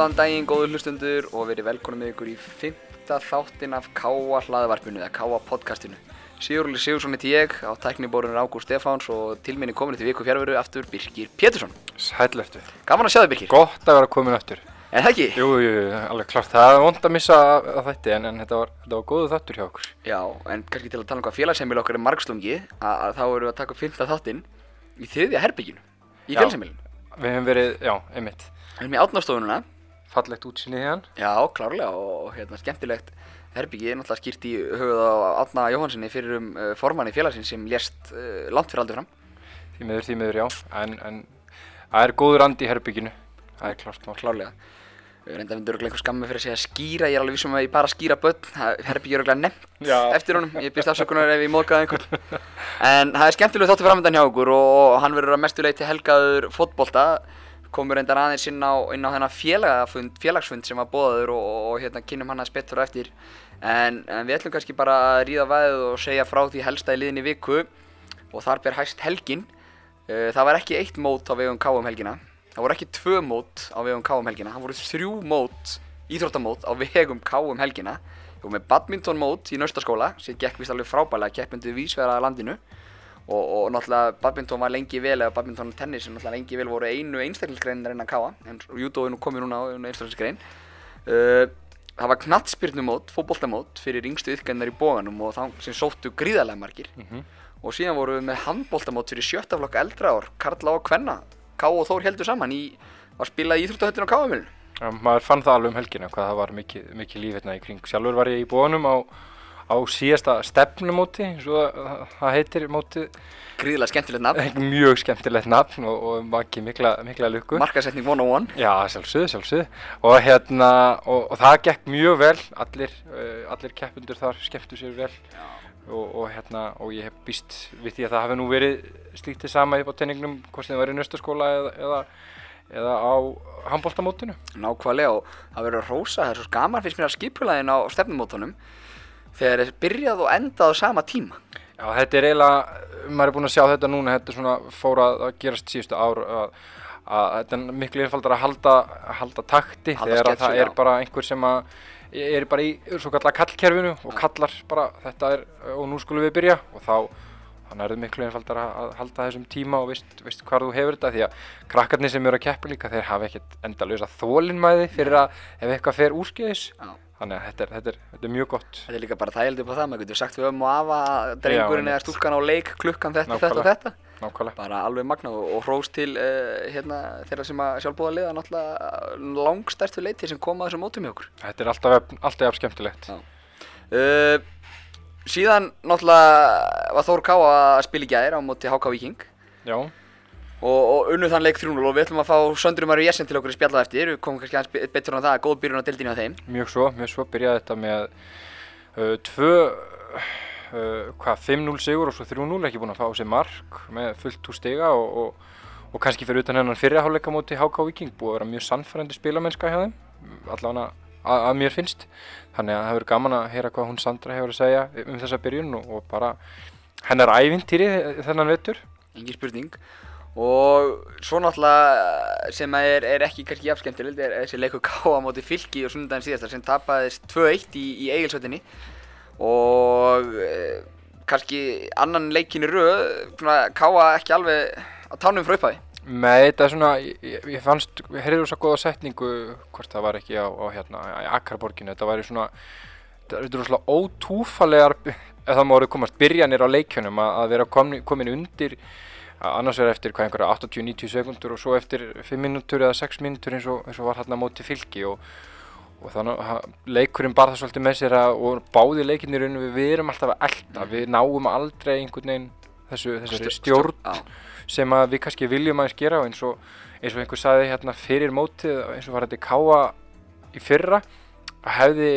Góðan daginn, góður hlustundur og verið velkonum með ykkur í fymta þáttin af Káa hlaðvarpinu eða Káa podcastinu. Sigurli Sigursson heiti ég, á tækniborunur Ágúst Stefáns og til minni komin til viku fjárveru aftur Birkir Pétursson. Sælvertu. Gaman að sjá þig Birkir. Gott að vera komin aftur. En það ekki? Jú, jú, jú, alveg klart. Það er vond að missa að þetta en, en þetta var, þetta var góðu þáttur hjá okkur. Já, en kannski til að tala um hvað félagsheimil okkar er margslungi, að, að þá erum við að taka upp fymta þáttinn í þriðja herbygginu í Já. félagsheimilinu. Við hefum verið, já, einmitt, Við erum í átnástofununa, fallegt útsýnið hérna. já, klárlega og hérna skemmtilegt herbyggi, náttúrulega skýrt í höfuð á Átna Jóhannssoni fyrir um uh, formanni félagsins sem lést uh, langt fyrir aldur fram. Því miður, því miður, já. En, en það er góður andi í herbygginu. Það er klart mál. klárlega reynda finna örgulega einhver skammi fyrir að segja skýra, ég er alveg vissum að ég bara skýra börn, Herbyggi er örgulega nefnt Já. eftir honum, ég byrst afsökunar ef ég móðgæði einhvern. En það er skemmtilega þáttu framöndan hjá okkur og hann verður að mestu leiti helgaður fótbolta, komur reyndar aðeins inn á, inn á félagafund, félagsfund sem var bóðaður og, og, og hérna kynum hann að spettur á eftir. En, en við ætlum kannski bara að ríða væðið og segja frá því helsta í liðinni viku. Og þar ber hæst helgin. Uh, Það var ekki eitt mót á vegum K um helgina. Það voru ekki tvö mót á vegum K um helgina. Það voru þrjú mót, íþróttamót á vegum K um helgina. Vorum með badmintonmót í naustaskóla sem gekk vist alveg frábælega keppmyndu vísverðaða landinu og, og náttúrulega badminton var lengi vel eða badminton og tennis sem náttúrulega lengi vel voru einu einstaklingsgreinar innan K en judo er nú komið núna á einu einstaklingsgrein uh, Það var knattspyrnumót, fótboltamót fyrir yngstu yðgænar í bóganum og þá sem sóttu gríðarlega margir Mhm. og síðan vorum við með handboltamót fyrir sjötta flokk eldra ár, Karla og Kvenna Ká og Þór heldur saman í var spilað í Íþróttahöllin á Káamilinu Já, maður fann það alveg um helgina hvað það var mikið, mikið líf hérna í kring. Sjálfur var ég í bónum á, á síðasta stefnumóti, og það, heitir mótið. gríðarlega skemmtilegt nafn. Mjög skemmtilegt nafn og, og makið mikla, mikla lukku. markasetning 101 Já, sjálfsögðu, sjálfsögðu. Og hérna, og, og það gekk mjög vel. Allir, uh, allir keppundur þar skemmtu sér vel. Og, og hérna, og ég hef býst við því að það hafi nú verið slítið sama upp á tenningnum, hvort sem það var í nöstaskóla eða, eða, eða á handbóltamótinu. nákvæmlega og það verður að rósa það er svo gaman fyrst mér að skipulæðin á stefnumótunum þegar þeir byrjað og endað á sama tíma Já, þetta er eiginlega, maður er búinn að sjá þetta núna, þetta er svona fór að gerast síðustu ár að, að þetta er miklu einfaldar að halda, halda takti Halda þegar sketsu, það er já. bara einhver sem að er bara í svo kallar kallkerfinu og kallar bara þetta er og nú skulum við byrja og þá þannig er það miklu einfaldar að, halda þessum tíma og veist, veist hvar þú hefur þetta því að krakkarnir sem eru að keppa líka þeir hafa ekkert endalösa þólinmæði fyrir að ef eitthvað fer úrskeiðis Já. Þannig að þetta er, þetta er, þetta er mjög gott. Þetta er líka bara þægildi upp á það maður getur sagt við ömmu og afa að drengurinn eða stúlkan á leik klukkan þetta, þetta og Nákvæmlega. þetta. Nákvæmlega. Bara alveg magnað og, hrós til uh, hérna, þeirra sem að sjálfbúða liða náttúrulega langstærstu leiti sem kom að þessum mótum hjá okkur. Þetta er alltaf, alltaf skemmtilegt. Uh, síðan náttúrulega var Þór Ká að spila í gæðir á móti HK Viking Já, og, og unnu þann leik 3-0 og við ætlum að fá Söndru Maru Jessen til okkur í spjallað eftir. Við komum kannski aðeins be- betur á það að góð byrjun á dildinu á þeim. Mjög svo, mjög svo. Byrjaði þetta með uh, tvö, uh, hvað, 5-0 sigur og svo 3-0, ekki búin að fá á sig mark með fullt úr stiga og, og, og kannski fyrir utan hennan fyrirháleika móti HK Viking búið að vera mjög sannfærandi spilamennska hjá þeim, allavega að, að mér finnst, þannig að það hefur gaman að heyra hvað hún Sandra hefur að segja um þessa byrjun og, og bara hennar ævintýri þennan vetur. engin spurning og svo náttúrulega sem að er, er ekki kannski jafn skemmtilegt er þessi leikur Ká á móti fylki og sunnudaginn síðastar sem tapaðist 2-1 í, í eigilsvöldinni og e, kannski annan leikin í svona Káa ekki alveg á tánum frá upphæði Nei, þetta er svona, ég, ég fannst, við heyrðum svo góða setningu, hvort það var ekki á, á hérna, í Akarborginu, þetta væri svona, þetta eru svona ótúfalegar, ef það má orðið komast, byrjanir á leikjunum að, að vera komin, komin undir, að annars vera eftir hvað einhverja 80-90 sekundur og svo eftir 5 mínútur eða 6 mínútur eins og, eins og var hérna móti fylki og, og þannig að leikurinn bar það svolítið með sér að, og báði leikinnir við, við erum alltaf að elda, við náum aldrei einhvern veginn þessu, þessari stjórn Já, sem að við kannski viljum aðeins gera og eins og, eins og einhver sagði hérna fyrir mótið eins og var þetta káa í fyrra að hefði,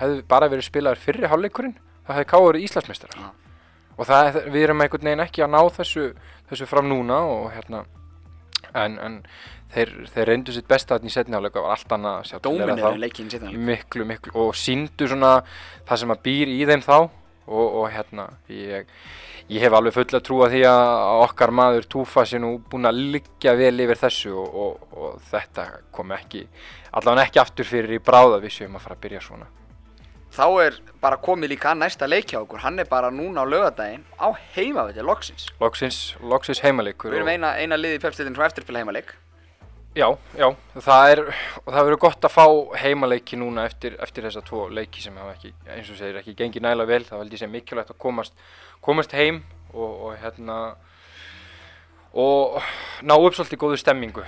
hefði bara verið spilaður fyrri hálfleikurinn þá hefði káa verið Íslandsmeistara Já. Og það, við erum einhvern veginn ekki að ná þessu, þessu fram núna og hérna en, en þeir, þeir reyndu sitt besta þarna í setni hálfleika var allt annað að sjá til þeirra dóminir þá. miklu, miklu og síndu svona það sem að býr í þeim þá. Og, og hérna ég, ég hef alveg fulla trú að því að okkar maður Túfa sé nú búinn að liggja vel yfir þessu og, og, og þetta kom ekki allavega ekki aftur fyrir í bráða við séum að fara að byrja svona Þá er bara komið líka næsta leik hjá okkur, hann er bara núna á lögadaginn á heimavelli loksins. loksins, loksins heimalegur Við erum og- eina, eina liði í pepstildin frá eftirspila heimaleik. Já, já, það er, og það verður gott að fá heimaleiki núna eftir, eftir þessa tvo leiki sem hafa ekki, eins og segir, ekki gengið næla vel, það veldi sé mikilvægt að komast, komast heim og, og hérna, og ná upp svolítið góðu stemmingu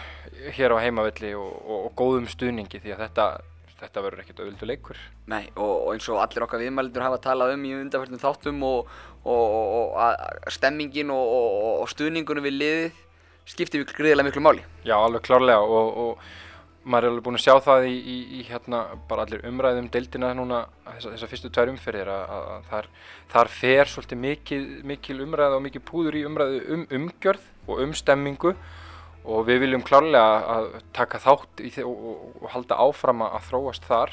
hér á heimavelli og, og góðum stuðningi því að þetta, þetta verður ekkert auðvöldu leikur. Nei, og, og eins og allir okkar viðmælendur hafa talað um í undanfærtum þáttum og, og, og, og að stemmingin og, og, og stuðningunum við liðið skiptir miklu gríðilega miklu máli. Já, alveg klárlega og, og maður er alveg búinn að sjá það í, í, í hérna bara allir umræðum deildina núna þessar þessa fyrstu tvær umferðir að, að, að þar, þar fer svolítið mikil, mikil umræða og mikil púður í umræðu um umgjörð og um stemmingu og við viljum klárlega að taka þátt og, og, og halda áfram að þróast þar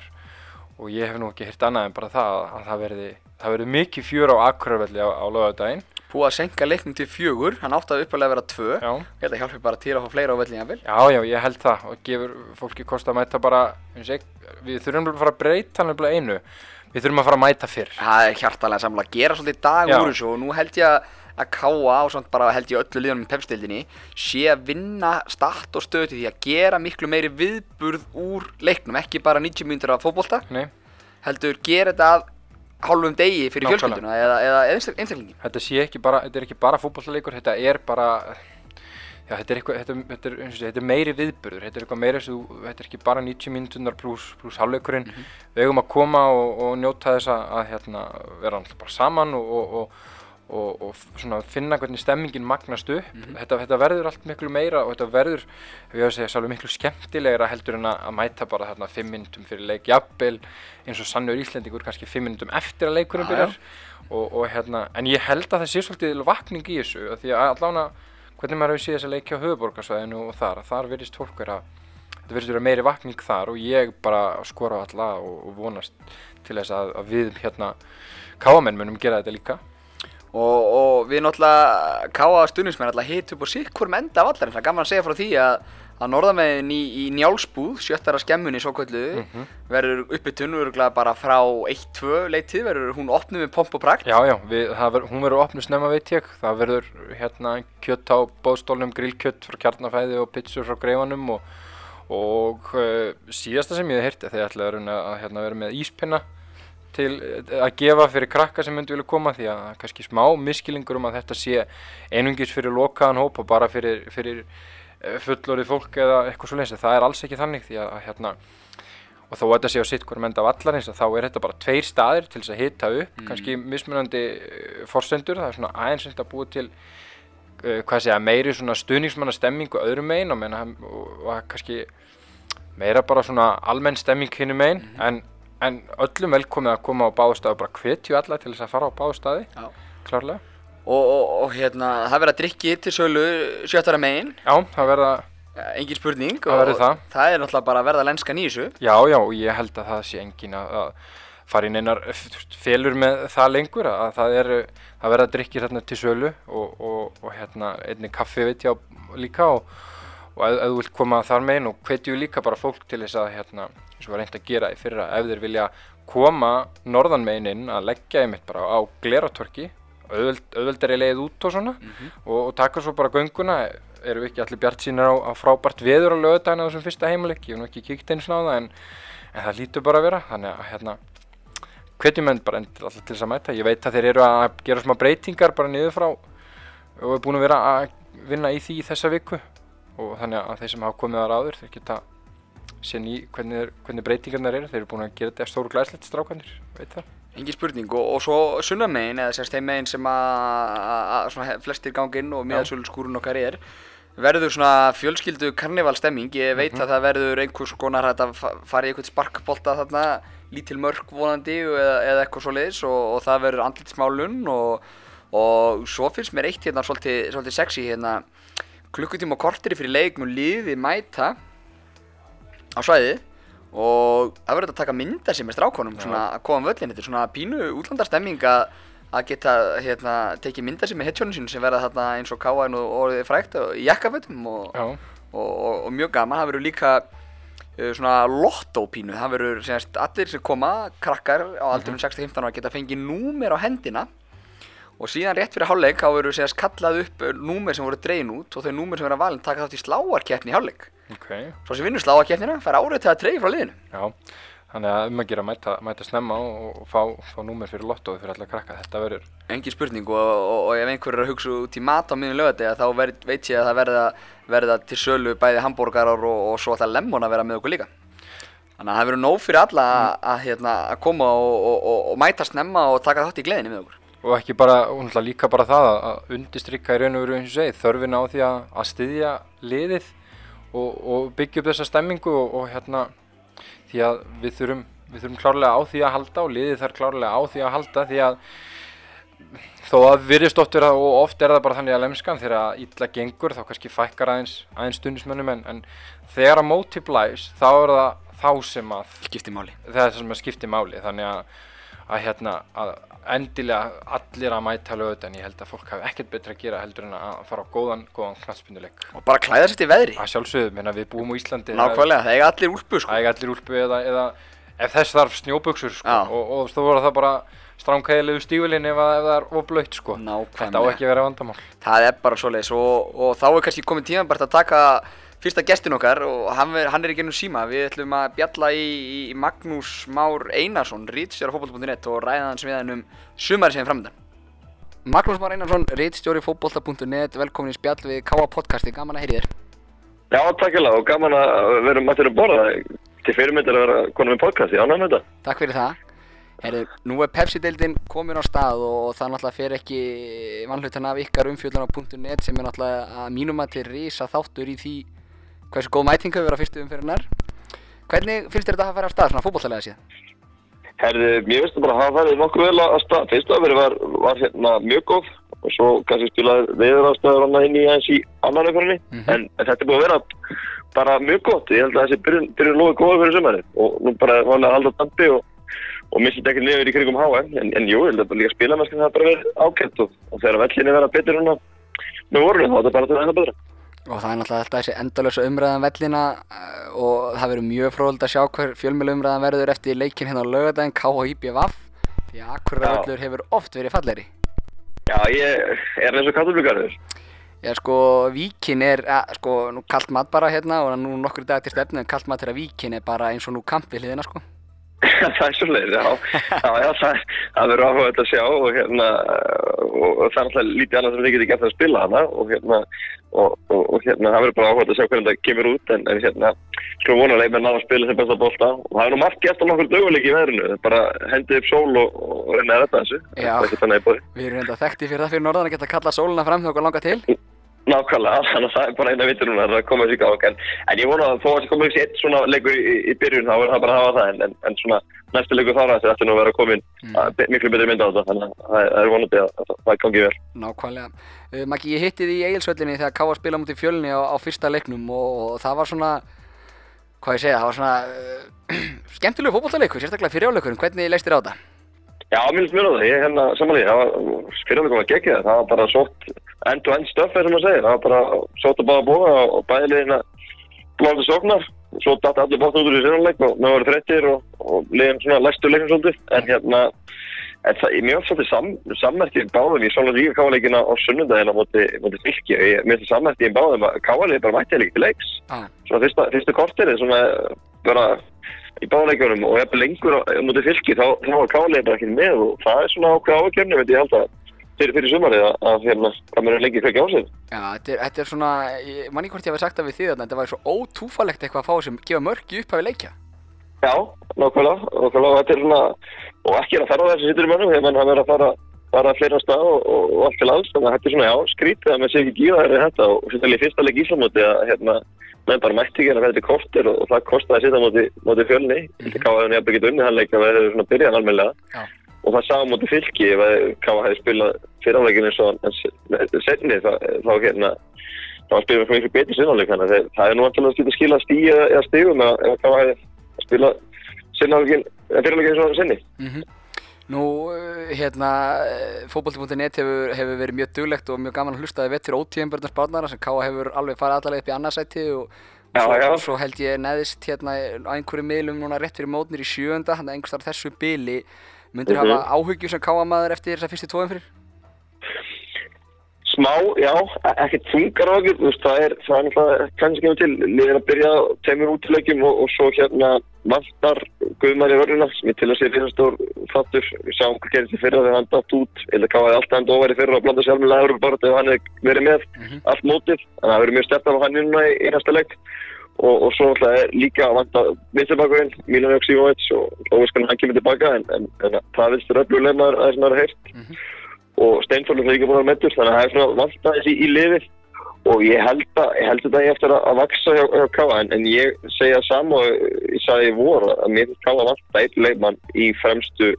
og ég hef nú ekki hýrt annað en bara það að, að það verði, það verði mikið fjör á Akureyravelli á, á lögadaginn. Búið að senka leiknum til fjögur, hann átti að uppalega vera tvö. Já. Ég held að hjálpi bara til að fá fleira á vellin jafnvel. Já, já, ég held það og gefur fólki kost að mæta bara, við þurfum bara að fara að breyta nefnilega einu, við þurfum að fara að mæta fyrr. Það er hjartalega samla að gera svolítið dag úr þessu og nú held ég að að káa og svona bara held ég öllu liðanum í pepstildinni sé að vinna start og stöð til því að gera miklu meiri viðburð úr leiknum, ekki bara 90 mínútur af fótbolta, Nei, heldur gera þetta að hálfum degi fyrir Nákvæmlega. fjölskylduna eða, eða einstak- einstaklingin. þetta sé ekki bara, þetta er ekki bara fótballleikur, þetta er bara, já, þetta er eitthvað, þetta, þetta, er, þetta er meiri viðburður, þetta er eitthvað meiri þú, þetta er ekki bara 90 mínútunar pluss plus hálfleikurinn, við eigum að koma og, og njóta þess að hérna, vera alltaf bara saman og, og, og og, og finna hvernig stemmingin magnast upp. Þetta, þetta verður allt miklu meira og þetta verður, ef ég á að segja, svolítið miklu skemmtilegra heldur en að, mæta bara þarna fimm minntum fyrir leik, jafnvel eins og sannur Íslendingur kannski fimm minntum eftir að Já, já. byrjar. Og, og hérna, en ég held að það sé svolítið vakning í þessu, því að allána hvernig maður hefur séð þess að leikja á höfuborgarsvæðinu og þar, þar virðist fólk vera þetta virðist vera meiri vakning þar og ég bara skora á alla og, og vonast til þess að, að við hérna káamenn munum gera þetta líka Og, og við náttúrulega káa stundismenn alltaf hitt upp og sitt hvort enda af allar það er gaman að segja frá því að, að norðamegin í, í njálsbúð, sjöttara skemmunni svo kvöldu, Mhm. verður uppi tunnuruglega bara frá 1-2 leitið, verður hún opnuð með pomp og prakt. Já, já, við, ver, hún verður opnust snemma veit ég, það verður hérna kjött á bóðstólnum, grillkjött frá kjarnafæði og pizzur frá greifanum og, og uh, síðasta sem ég hef heyrti þegar ætlaði að, að hérna, vera með íspinna til eh, að gefa fyrir krakka sem myndi vilja koma því að kannski smá miskilingur um að þetta sé einungis fyrir lokaðan hóp og bara fyrir, fyrir uh, fullorðið fólk eða eitthvað svo leins, það er alls ekki þannig því að, að hérna og þó að þetta sé á sitt hverjum enda af allarins að þá er þetta bara tveir staðir til þess að hita upp kannski mismunandi uh, forsendur. Það er svona aðeins sem þetta búið til uh, segja, meiri svona stuðningsmanna stemmingu öðrum megin og, og, og kannski meira bara svona almenn stemming hinum megin. En, en öllum velkomið að koma á báðstaði bara hvetju alla til þess að fara á báðstaði Já. klárlega Og, og, og hérna, það verða drikki til sölu sjöttara megin, já, það verða, engin spurning. Það og það. Það er náttúrulega bara að verða lenskan í þessu. já, já, og ég held að það sé engin að, að fara í neinar félur með það lengur að það er, það verða drikkir hérna til sölu og, og, og hérna einni kaffi veit ég á líka og, ef þú vilt koma þar megin og hvetju líka bara fólk til þess að hérna, eins og var reynd að gera í fyrra, ef þeir vilja koma norðan megin inn að leggja einmitt bara á gleratorki auðveld, auðveldari leið út og svona og, og taka svo bara gönguna erum við ekki allir bjart sínir á, á frábært veður á lögudagina þessum fyrsta heimileik ég hef nú ekki kíkt eins og á það en, en það lítur bara að vera. Þannig að hérna hvetjum menn bara endilega alltaf til þess að mæta. Ég veit að þeir eru að gera smá breytingar bara niður frá og er búin að vera að vinna í því í þessa viku. Og þannig að þeir sem hafa komið þar áður þeir geta sér ný hvernig, hvernig breytingarnar eru. Þeir eru búin að gera þetta stóru glæslegt strákanir veit það? Engin spurning. Og, og svo sunnamegin eða sérst þeim megin sem að, flestir gangi inn og miðasölu skúrun okkar er verður svona fjölskyldu karnivalstemming ég veit að það verður einhvers konar að fa- fara í eitthvað sparkbolta þarna lítil mörk vonandi og eða, eða eitthvað svoleiðis og, og það verður andlitsmálun og, og svo finnst mér eitt hérna svolítið, svolítið sexy hérna. Klukkutíma og korteri fyrir leik mun liði mæta á svæðið og það verður þetta að taka mynda sem er strákonum svona að koma um völlin þetta er svona pínu útlandarstemming að að geta hérna, tekið mynda sér með headshotinu sínu sem verða þarna eins og káaðin og orðið frækt og jakkafötum og, og, og, og mjög gaman, það verður líka uh, svona lottópínu, það verður semast allir sem koma, krakkar á aldurum 6-15 ára geta fengið númer á hendina. Og síðan rétt fyrir hálfleik þá verður semast kallað upp uh, númer sem voru dregin út og þau númer sem verða valin taka þátt í sláarkeppni í hálfleik ok. svo sem vinnur sláarkeppnina fær árið til að treyja frá liðinu Já, þannig að um að gera mæta, mæta snemma og, og fá, fá númer fyrir lottóið fyrir alla krakka. Þetta verður, engin spurning og, og, og ef einhver er að hugsa út í mat á miðun lögadega þá ver, veit ég að það verða, verða til sölu bæði hambúrgarar og, og svo alltaf lemon að vera með okkur líka þannig að það verður nóg fyrir alla að, að, hérna, að koma og, og, og, og mæta snemma og taka þátt í gleðinni með okkur og ekki bara, og náttúrulega líka bara það að, undistrykka í raun og veru eins og segið, þörfina á því að, að styðja liðið og, og byggja upp þessa stemmingu og, og hérna, því að við þurfum, við þurfum klárlega á því að halda og liðið þarf klárlega á því að halda því að þó að virðist oft vera og oft er það bara þannig að lemskan þegar að illa gengur þá kannski fækkar aðeins, aðeins stundismönnum en, en þegar að móti blæs þá er það þá sem að skipti máli. Að skipti máli þannig að, að hérna að endilega allir að mæta lögut en ég held að fólk hafi ekkert betra að gera heldur en að fara á góðan, góðan knastbynduleik og bara klæða sér til veðri. Að sjálfsögum, menna við búum á Íslandi nákvæmlega, það eiga allir úlpu sko. Það er allir úlpu eða, eða ef þess þarf snjóbuksur sko, og, og þú voru það bara stránkæðilegu stífulinn ef, ef það er ofblöytt sko. þetta á ekki að vera vandamál. Það er bara svoleiðis. Og, og þá er kannski komið tíma bara að taka fyrsta gestin okkar og hann er, hann er ekki ennum síma. Við ætlum að bjalla í, í Magnús Már Einarsson, rítstjóri fótbolta.net og ræða hans við hann um sumari sem er framöndan Magnús Már Einarsson, rítstjóri fótbolta.net velkomin í spjall við Káa podcasti, gaman að heyri þér. Já, takkilega og gaman að vera mættir að borða. Til fyrirmyndar að vera konum í podcasti, ánægum þetta. Takk fyrir það. Herri, nú er Pepsi-deildin komin á stað og það náttúrulega fer ekki vanhlutan af ykkar umfjöldan á .net sem er náttúrulega að mínum að til risa þáttur í því hversu góð mæting hefur verið á fyrstu umfyrirnar Hvernig finnst þér þetta að fara á stað svona fótbolltalega síðan? Herði, mér finnst það bara að hafa farið nokkuð vel að stað. Fyrsta öfri var, var hérna mjög góð og svo kannski spilaði veður ástæður annað inn í aðeins í annan öfrinni. Mhm. en, en þetta er búið að vera bara mjög gott. Ég held að þessi byrjun, byrjun lóði góða fyrir sumari og nú bara er vanlega að halda dampi og, og missið ekki niður í krigum HM. En, en jú, ég held að líka spilamennskinn það bara verið ákvæmt og, og þegar vellinni verða betur núna með vorunum þá er þetta bara að það betra. Og það er náttúrulega alltaf þessi endalösa umræðan vellina uh, og það verður mjög fróðald að sjá hver fjölmjölu umræðan verður eftir leikin hérna á lögadaginn KHIBVF því að Akureyravöllur hefur oft verið fallegri. Já, ég er eins og kattublugarður. Já sko, Víkin er, að, sko, nú kallt mat bara hérna og nú nokkur dag til stefnu en kallt mat þegar Víkin er bara eins og nú kamp við hliðina sko. það er svolítið, já, já, já það, það verður áhugað að sjá og hérna og, og það er alltaf lítið annað sem þið getur gert að spila hana og hérna og, og, og hérna það verður bara áhugað að sjá hvernig það kemur út en, en hérna skulum vonalega með ná að spila sem besta bolta og það er nú margt gert á nokkur döguleik í veðrinu bara hendið upp sól og, reyna að rætta þessu Já. það er þannig í bóði Við erum reynda þekkti fyrir það fyrir norðan að geta kallað sóluna fram þegar okkur langar til. Nákvæmlega, þannig að það er bara eina vittur núna að koma þessi gáðan en, en ég vona að þó að það koma þessi eitt svona leikur í, í byrjun þá verður það bara að hafa það en, en, en svona næstu leikur þára þessi ætti nú að vera komin Mm. mm. miklu betri mynd á þetta þannig að það er vonandi að, að það gangi vel Nákvæmlega. Uh, Maggi, ég hitti því í Egilsvöllinni þegar Káa spila mútið fjölni á, á fyrsta leiknum og, og það var svona, hvað ég segja, það var svona uh, skemmtilegu fótbolltaleikur, sérstaklega fyriráleikurinn. Hvernig leist þér á þetta? Já, mér finnst mér á það, ég er hérna samanlega, það var fyrirleikum að gegja það, það var bara sótt end-to-end eins og maður segir, það var bara sótt að báða bóða og bæðið hérna blóðið sóknar, svo datt allir bótt út úr í fyrirleik og með voru þrettir og, og liðin svona læstu leikum svolítið, en hérna, en það, mér var svolítið sam, sammerkið báðum, ég svona líka káleikina á sunnundagina móti, móti fylki og ég, mér finnst sammerkið í báðum að káleikið bara mætti ekki til leiks, Ah. svona fyrsta, fyrsta kortir svona bara í báleikjunum og ef lengur móti fylki þá, þá var káleikið bara ekki með og það er svona ákveð ákjörni, veit ég held að fyrir, fyrir sumarið að, að hérna, hvað mér er lengi kveikja á sig. Já, þetta er, þetta er svona, ég manni hvort ég hef sagt það við því þarna, þetta var svo ótúfalegt eitthvað að fá sem gefa mörki upp af leikja. Já, nákvæmlega, nákvæmlega, og þetta er svona, og ekki er að fara á þessu sittur í mönnum, þegar mann hafa verið að fara, fara fleira á stað og, og, og allt til alls, þannig að þetta er svona, já, skrítið að maður sé ekki gíða þeirri þetta. Og sérstaklega í fyrsta leik Íslamóti að, hérna, menn bara mætti ekki að vera til kortir og, og það kostaði að sitja móti, móti fjölni, þetta káði hann jafnveg ekki unnið hann leik að það hefði svona byrjað almennilega. Já. og það sá móti fylki ef að káði hefði spilað fyrirháleikin eins og setni, þá, hérna, þá var spilað fyrir miklu betri sinnháleik, þannig að það er nú alltaf að skila stíð Nú, uh, hérna, fótbolti.net hefur, hefur verið mjög duglegt og mjög gaman að hlusta þið vett fyrir ótíðanbörnars barnara sem Káa hefur alveg farið allavega upp í annarsæti og, Já, svo, já. svo held ég neðist hérna á einhverju miðlum núna rétt fyrir mótnir í sjöunda, þannig að einhvers þar þessu bili myndir Mhm. hafa áhyggjur sem Káa maður eftir þessar fyrstu tóðum fyrir? Smá, já, e- ekkert þungar á okkur, þú veist, það er, það er náttúrulega kannski kemur til, liðir að byrja á tveimur útilegjum og, og svo hérna vantar Guðmar í vörðuna sem ég til að sé fyrir stór þáttur, við sjáum hvað gerist í fyrra þegar hann datt út, eða gáði alltaf enda óværi fyrra og blanda sjálf með lagur bara ef hann hefði verið með Mhm. allt mótið, þannig að það verið mjög stefn af hann núna í, næsta leik. Og, og svo náttúrulega er líka að vanta vinstibakurinn, Milan Jóksífovits og óviskan hann kemur tilbaka en, en, en það vinstur öllulega að og Steinfjörður er líka búin að vera meittur þannig að það er svona vant aðeins í, í liðið. Og ég held að ég held þetta eigi eftir að, að vaksa hjá, hjá Káa en, en ég segja saman og ég sagði í vor að mér Káa vant að einn leikmann í fremstu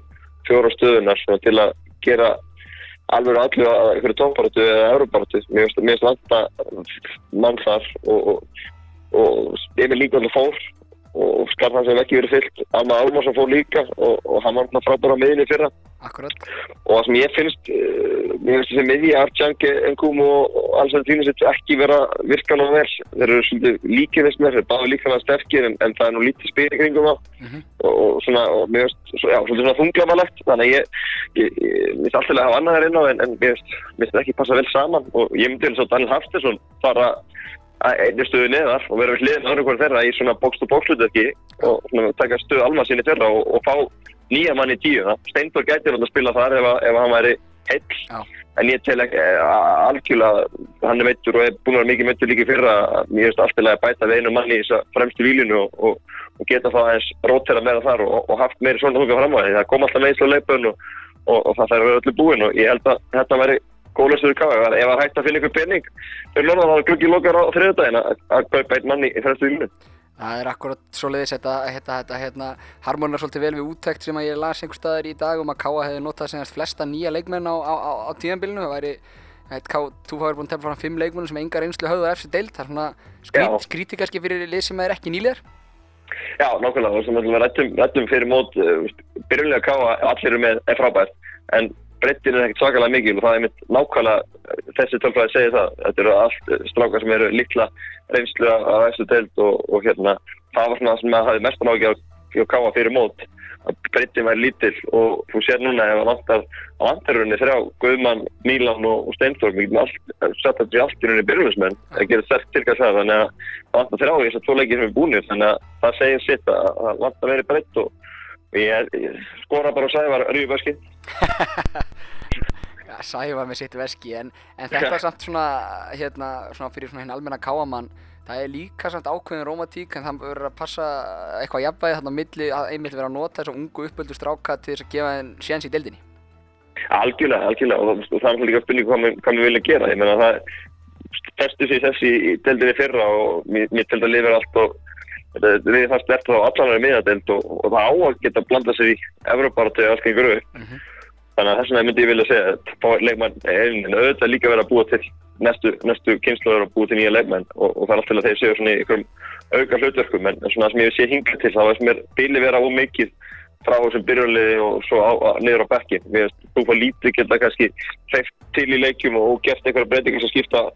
fjóra stöðunar til að gera alveg allir að einhverju tónbaratu eða eurobaratu mér finnst finnst vant að mann þar og, og, og Emil líka alveg fór og skarðan sem ekki verið fyllt. Alma Almarsson fór líka og, og hann var náttúrulega frábæra á miðinni í fyrra. Akkurat. og það sem ég finnst uh, mér finnst þessi miðji Artjank, Engum og, og alls að þínu sitt ekki vera virkan og vel. Þeir eru svolítið líkið þess með þeir báðu líka það sterkir en, en það er nú lítið í kringum það Mhm. og, og svona, og mér finnst svo- svona þunglamalegt þannig að ég, ég, ég mér finnst alltaf að hafa annað þær inn á en, en mér finnst ekki passa vel saman. Og ég myndi eins og Daniel Hafstesson fara að einnig stöðu neðar og vera við hliðin öðru hverju þeirra í svona bókst-og-bókslutverki og svona taka stöðu alma sinni þeirra og, og fá nýja mann í tíu það. Steinborg gæti náttúrulega að spila þar ef, að- ef hann væri heill Já. en ég tel ekki eh, algjörlega hann er meittur og er búin að vera mikið meittur líka í fyrra að mér finnst alltaf að bæta við einu manni í þessa fremstu vílinu og, og, og geta það aðeins rótera meira þar og, og haft meiri svona húka fram á því það kom alltaf meðsla leipun og, og, og það þarf að vera öllu búin og ég held að þetta væri góðlæstur káð ef það er hægt að finna ykkur penning fyrir norðan þá er gluggi lokar á þriðudaginn að að kaupa einn manni í fremstu vílinu Það er akkurat svoleiðis þetta, þetta, þetta hérna, harmonar svolítið vel við úttækt sem að ég las einhver staðar í dag um að Káa hefði notað senast flesta nýja leikmenn á, á, á, á tíðanbílinu. Það væri, þú hafi búin að tefna fram fimm leikmenn sem engar einslu höfðu á eftir deild. Það er svona skrít, Já. skríti kannski fyrir lið sem er ekki nýlegar. Já, nákvæmlega, og sem við rættum, rættum fyrir mót, uh, byrjulega káa, allir eru með, er frábært, en brettin er ekkert svakalega mikil og það er mitt nákvæmlega, þessi tölfræði segir það, þetta eru allt strákar sem eru litla reynslu af þessu deild og, og hérna, það var svona það sem maður hafði mestan ágjör hjá káa fyrir mót, að brettin væri lítill og þú sér núna ef það vantar á vantarunni þrjá, Guðmann, Mílan og, og Steintorf, við getum allt, sett þetta í allt í rauninni byrjumismenn, það gerir sterk tilkast það, þannig að vantar þrjá í þessar tvo leikir sem er búinir, þannig að það segir sitt að það vantar verið breytt og, og ég, ég skora bara og sagði var ríðbæski. Já, Sæfa með sitt veski, en, en þetta er samt svona, hérna, svona fyrir svona hinn almenna Káamann. Það er líka samt ákveðin rómatík en það verður að passa eitthvað jafnvægi þarna milli að einmitt vera að nota þessa ungu uppöldu stráka til þess að gefa þeim séns í deildinni. Algjörlega, algjörlega og, og það er líka spurning hvað, við- viljum gera. Ég meina það festu sig þessi í deildinni fyrra og mér, mér til að lifa allt og við fannst verðt þá allan er miðadeild og, og það á að geta blanda sér í Evroparatu eða allt gengur upp. Mhm. Þannig að þess vegna myndi ég vilja segja að leikmann einin auðvitað líka vera að búa til næstu, næstu kynsluður að búa til nýja leikmenn og, og það er alltaf til að þeir séu svona í einhverjum auka hlutverkum en svona sem ég sé hingað til þá er sem er bíli vera of mikið frá þessum byrjunliði og svo á, á, niður á bekki. Finnst þú fá lítið geta kannski hreift til í leikjum og, og gert einhverja breytingar sem skipta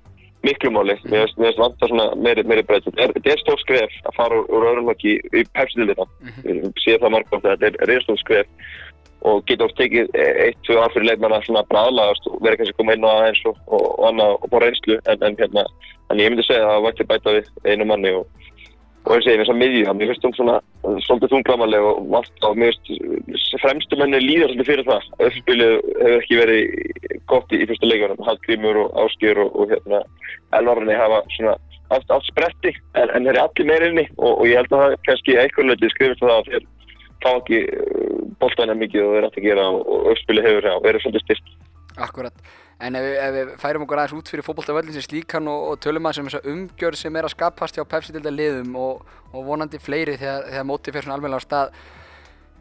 miklu máli. Finnst- mér finnst vantar svona meiri, meiri breyting. Þetta er, stór skref að fara úr, úr öðrum hokki í pepsildina. Ég sé það margótt að þetta er reyðstór skref og geta oft tekið eitt, tvö ár fyrir leikmann að svona bræðlagast og vera kannski koma inn á aðeins og, og, og annað og bóra reynslu en, en hérna, en ég myndi segja að það vært bæta við einu manni og, og ég segi þess að miðju, mér finnst hún svona svolítið þunglamaleg og vant og mér finnst fremstu menni líður svolítið fyrir það uppspilið hefur ekki verið gott í, í fyrsta leikunum, Hallgrímur og Áskjör og, og hérna Elvarni hafa svona allt, allt spretti en, en þeir eru allir meir inni og, og ég held að það kannski eitthvað leiti skrifist það að þeir fá ekki boltana mikið og þeir ætti að gera og, og uppspilið hefur og verið svolítið styrst. Akkurat. En ef við, ef við færum okkur aðeins út fyrir fótboltavöllin sem slíkan og, og tölum aðeins um þessa umgjörð sem er að skapast hjá Pepsi-dilda liðum og, og vonandi fleiri þegar, þegar mótið fyrir svona alveg á stað.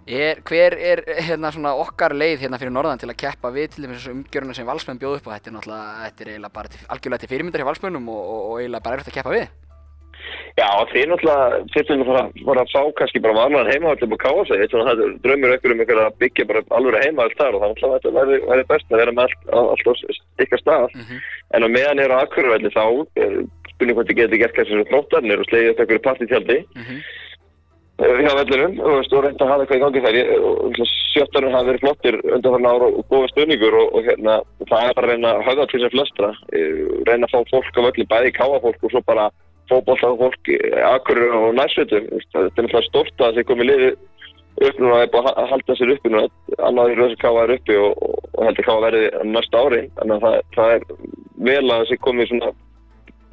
Er, hver er hérna svona okkar leið hérna fyrir norðan til að keppa við til þess að umgjöruna sem valsmenn bjóð upp og þetta er þetta er eiginlega bara til, algjörlega til fyrirmyndar hjá valsmennum og, og, og eiginlega bara erfitt að keppa við? Já, þeir náttúrulega þurftum að fara, að fá kannski bara varman heimavall upp á káa sig, þetta er drömmur ykkur um ykkur að byggja bara alveg heimavall þar og það náttúrulega þetta væri, væri best að vera með allt, á ykkar stað. Mm -hmm. En á meðan er á akkurvelli þá, eh, spurning hvort þið getur gert kannski svona þróttarnir og slegið upp ykkur partítjaldi Mm -hmm. uh, hjá vellinum og þú reynda að hafa eitthvað í gangi þær. Ég- og Sjöttarinn hafa verið flottir undan þarna ára og góða stöðningur og, og hérna, það er bara að reyna að höfða til sem flestra, uh, reyna að fá fólk á velli, bæði káa fólk og svo bara fótbolta fólk, akkurir og nærsveitum. Þetta er náttúrulega stórt að þeir komið liði upp núna að halda sér uppi núna. Annað í rauðsum káa er uppi og, og, heldur káa verði næsta ári. Þannig að það, það er vel að þessi komið svona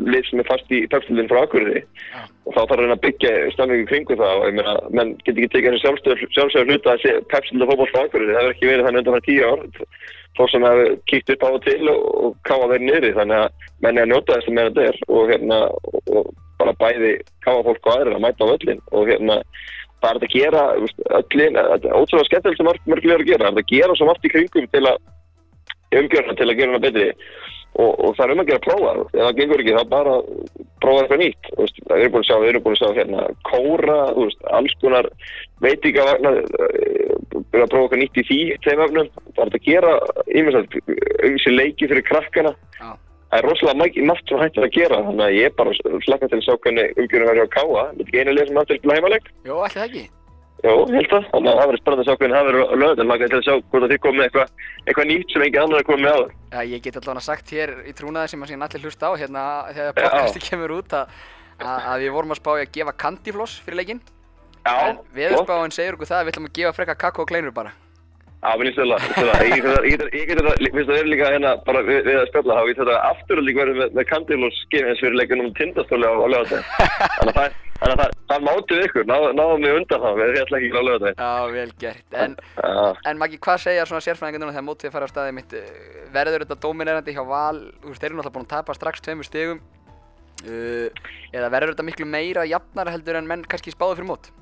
lið sem er fast í pepsildin frá Akureyri. Já. og þá þarf að reyna að byggja stemmingu kringu það. Og ég meina, menn get ekki tekið þessi sjálfsögur hluta að pepsildi fótboll frá Akureyri, það hefur ekki verið þannig undan fyrir tíu ár. Fólk sem hefur kíkt upp á og til og, og káa verið niðri. Þannig að menn er að njóta þess að þetta er. Og hérna, og, og bara bæði káa fólk og aðrir að mæta á öllin og hérna það er að gera öllin, ótrúlega skemmtilegt sem mörg, mörg liður að gera, það er að gera svo margt í kringum til að umgjörna til að gera hana betri og, og það er um að gera að prófa ef það gengur ekki þá bara prófa eitthvað nýtt. Veist, við erum búin að sjá, við erum búin að sjá hérna kóra, veist, alls konar veitingavagnar eh, byrja að prófa eitthvað nýtt í því, þeim öfnum það er að gera sér leiki fyrir krakkana. Já. það er rosalega margt sem hægt er að gera þannig að ég er bara slakka til að sjá hvernig umgjörnum verður á káa, þetta er ekki einu leið sem aftur til heimaleg Jó, það ekki? Jó, held það. Þannig að það verður spennandi að sjá hvernig það verður lögðan. Laka til að sjá hvort að þið komið eitthvað, eitthvað nýtt sem engin annar er komið með áður. Já, ég get allavega sagt hér í trúnaði sem að síðan allir hlusta á hérna þegar podcasti kemur út að, að, að við vorum að spá í að gefa kandifloss fyrir leikinn en veðurspáin segir okkur það að við ætlum að gefa frekka kakó og kleinur bara Já, mér finnst það. Ég get það, ég það, finnst það er líka hérna bara við, við að spjalla þá. Ég get þetta aftur líka verið með, með kandilós skinn eins fyrir leikunum tindastóli á, á lögðan. Þannig að það, að það, það mátið ykkur. Náðu, náðum við undan það. Við ætla ekki á lögðan. Já, vel gert En, en Maggi, hvað segja svona sérfræðingar núna þegar mótið fara á staðið mitt uh, verður þetta dóminerandi hjá Val þú veist, þeir eru náttúrulega búin að tapa strax tveimur stigum uh, eða verður þetta miklu meira jafnar heldur en menn kannski spáðu fyrir mót Eh,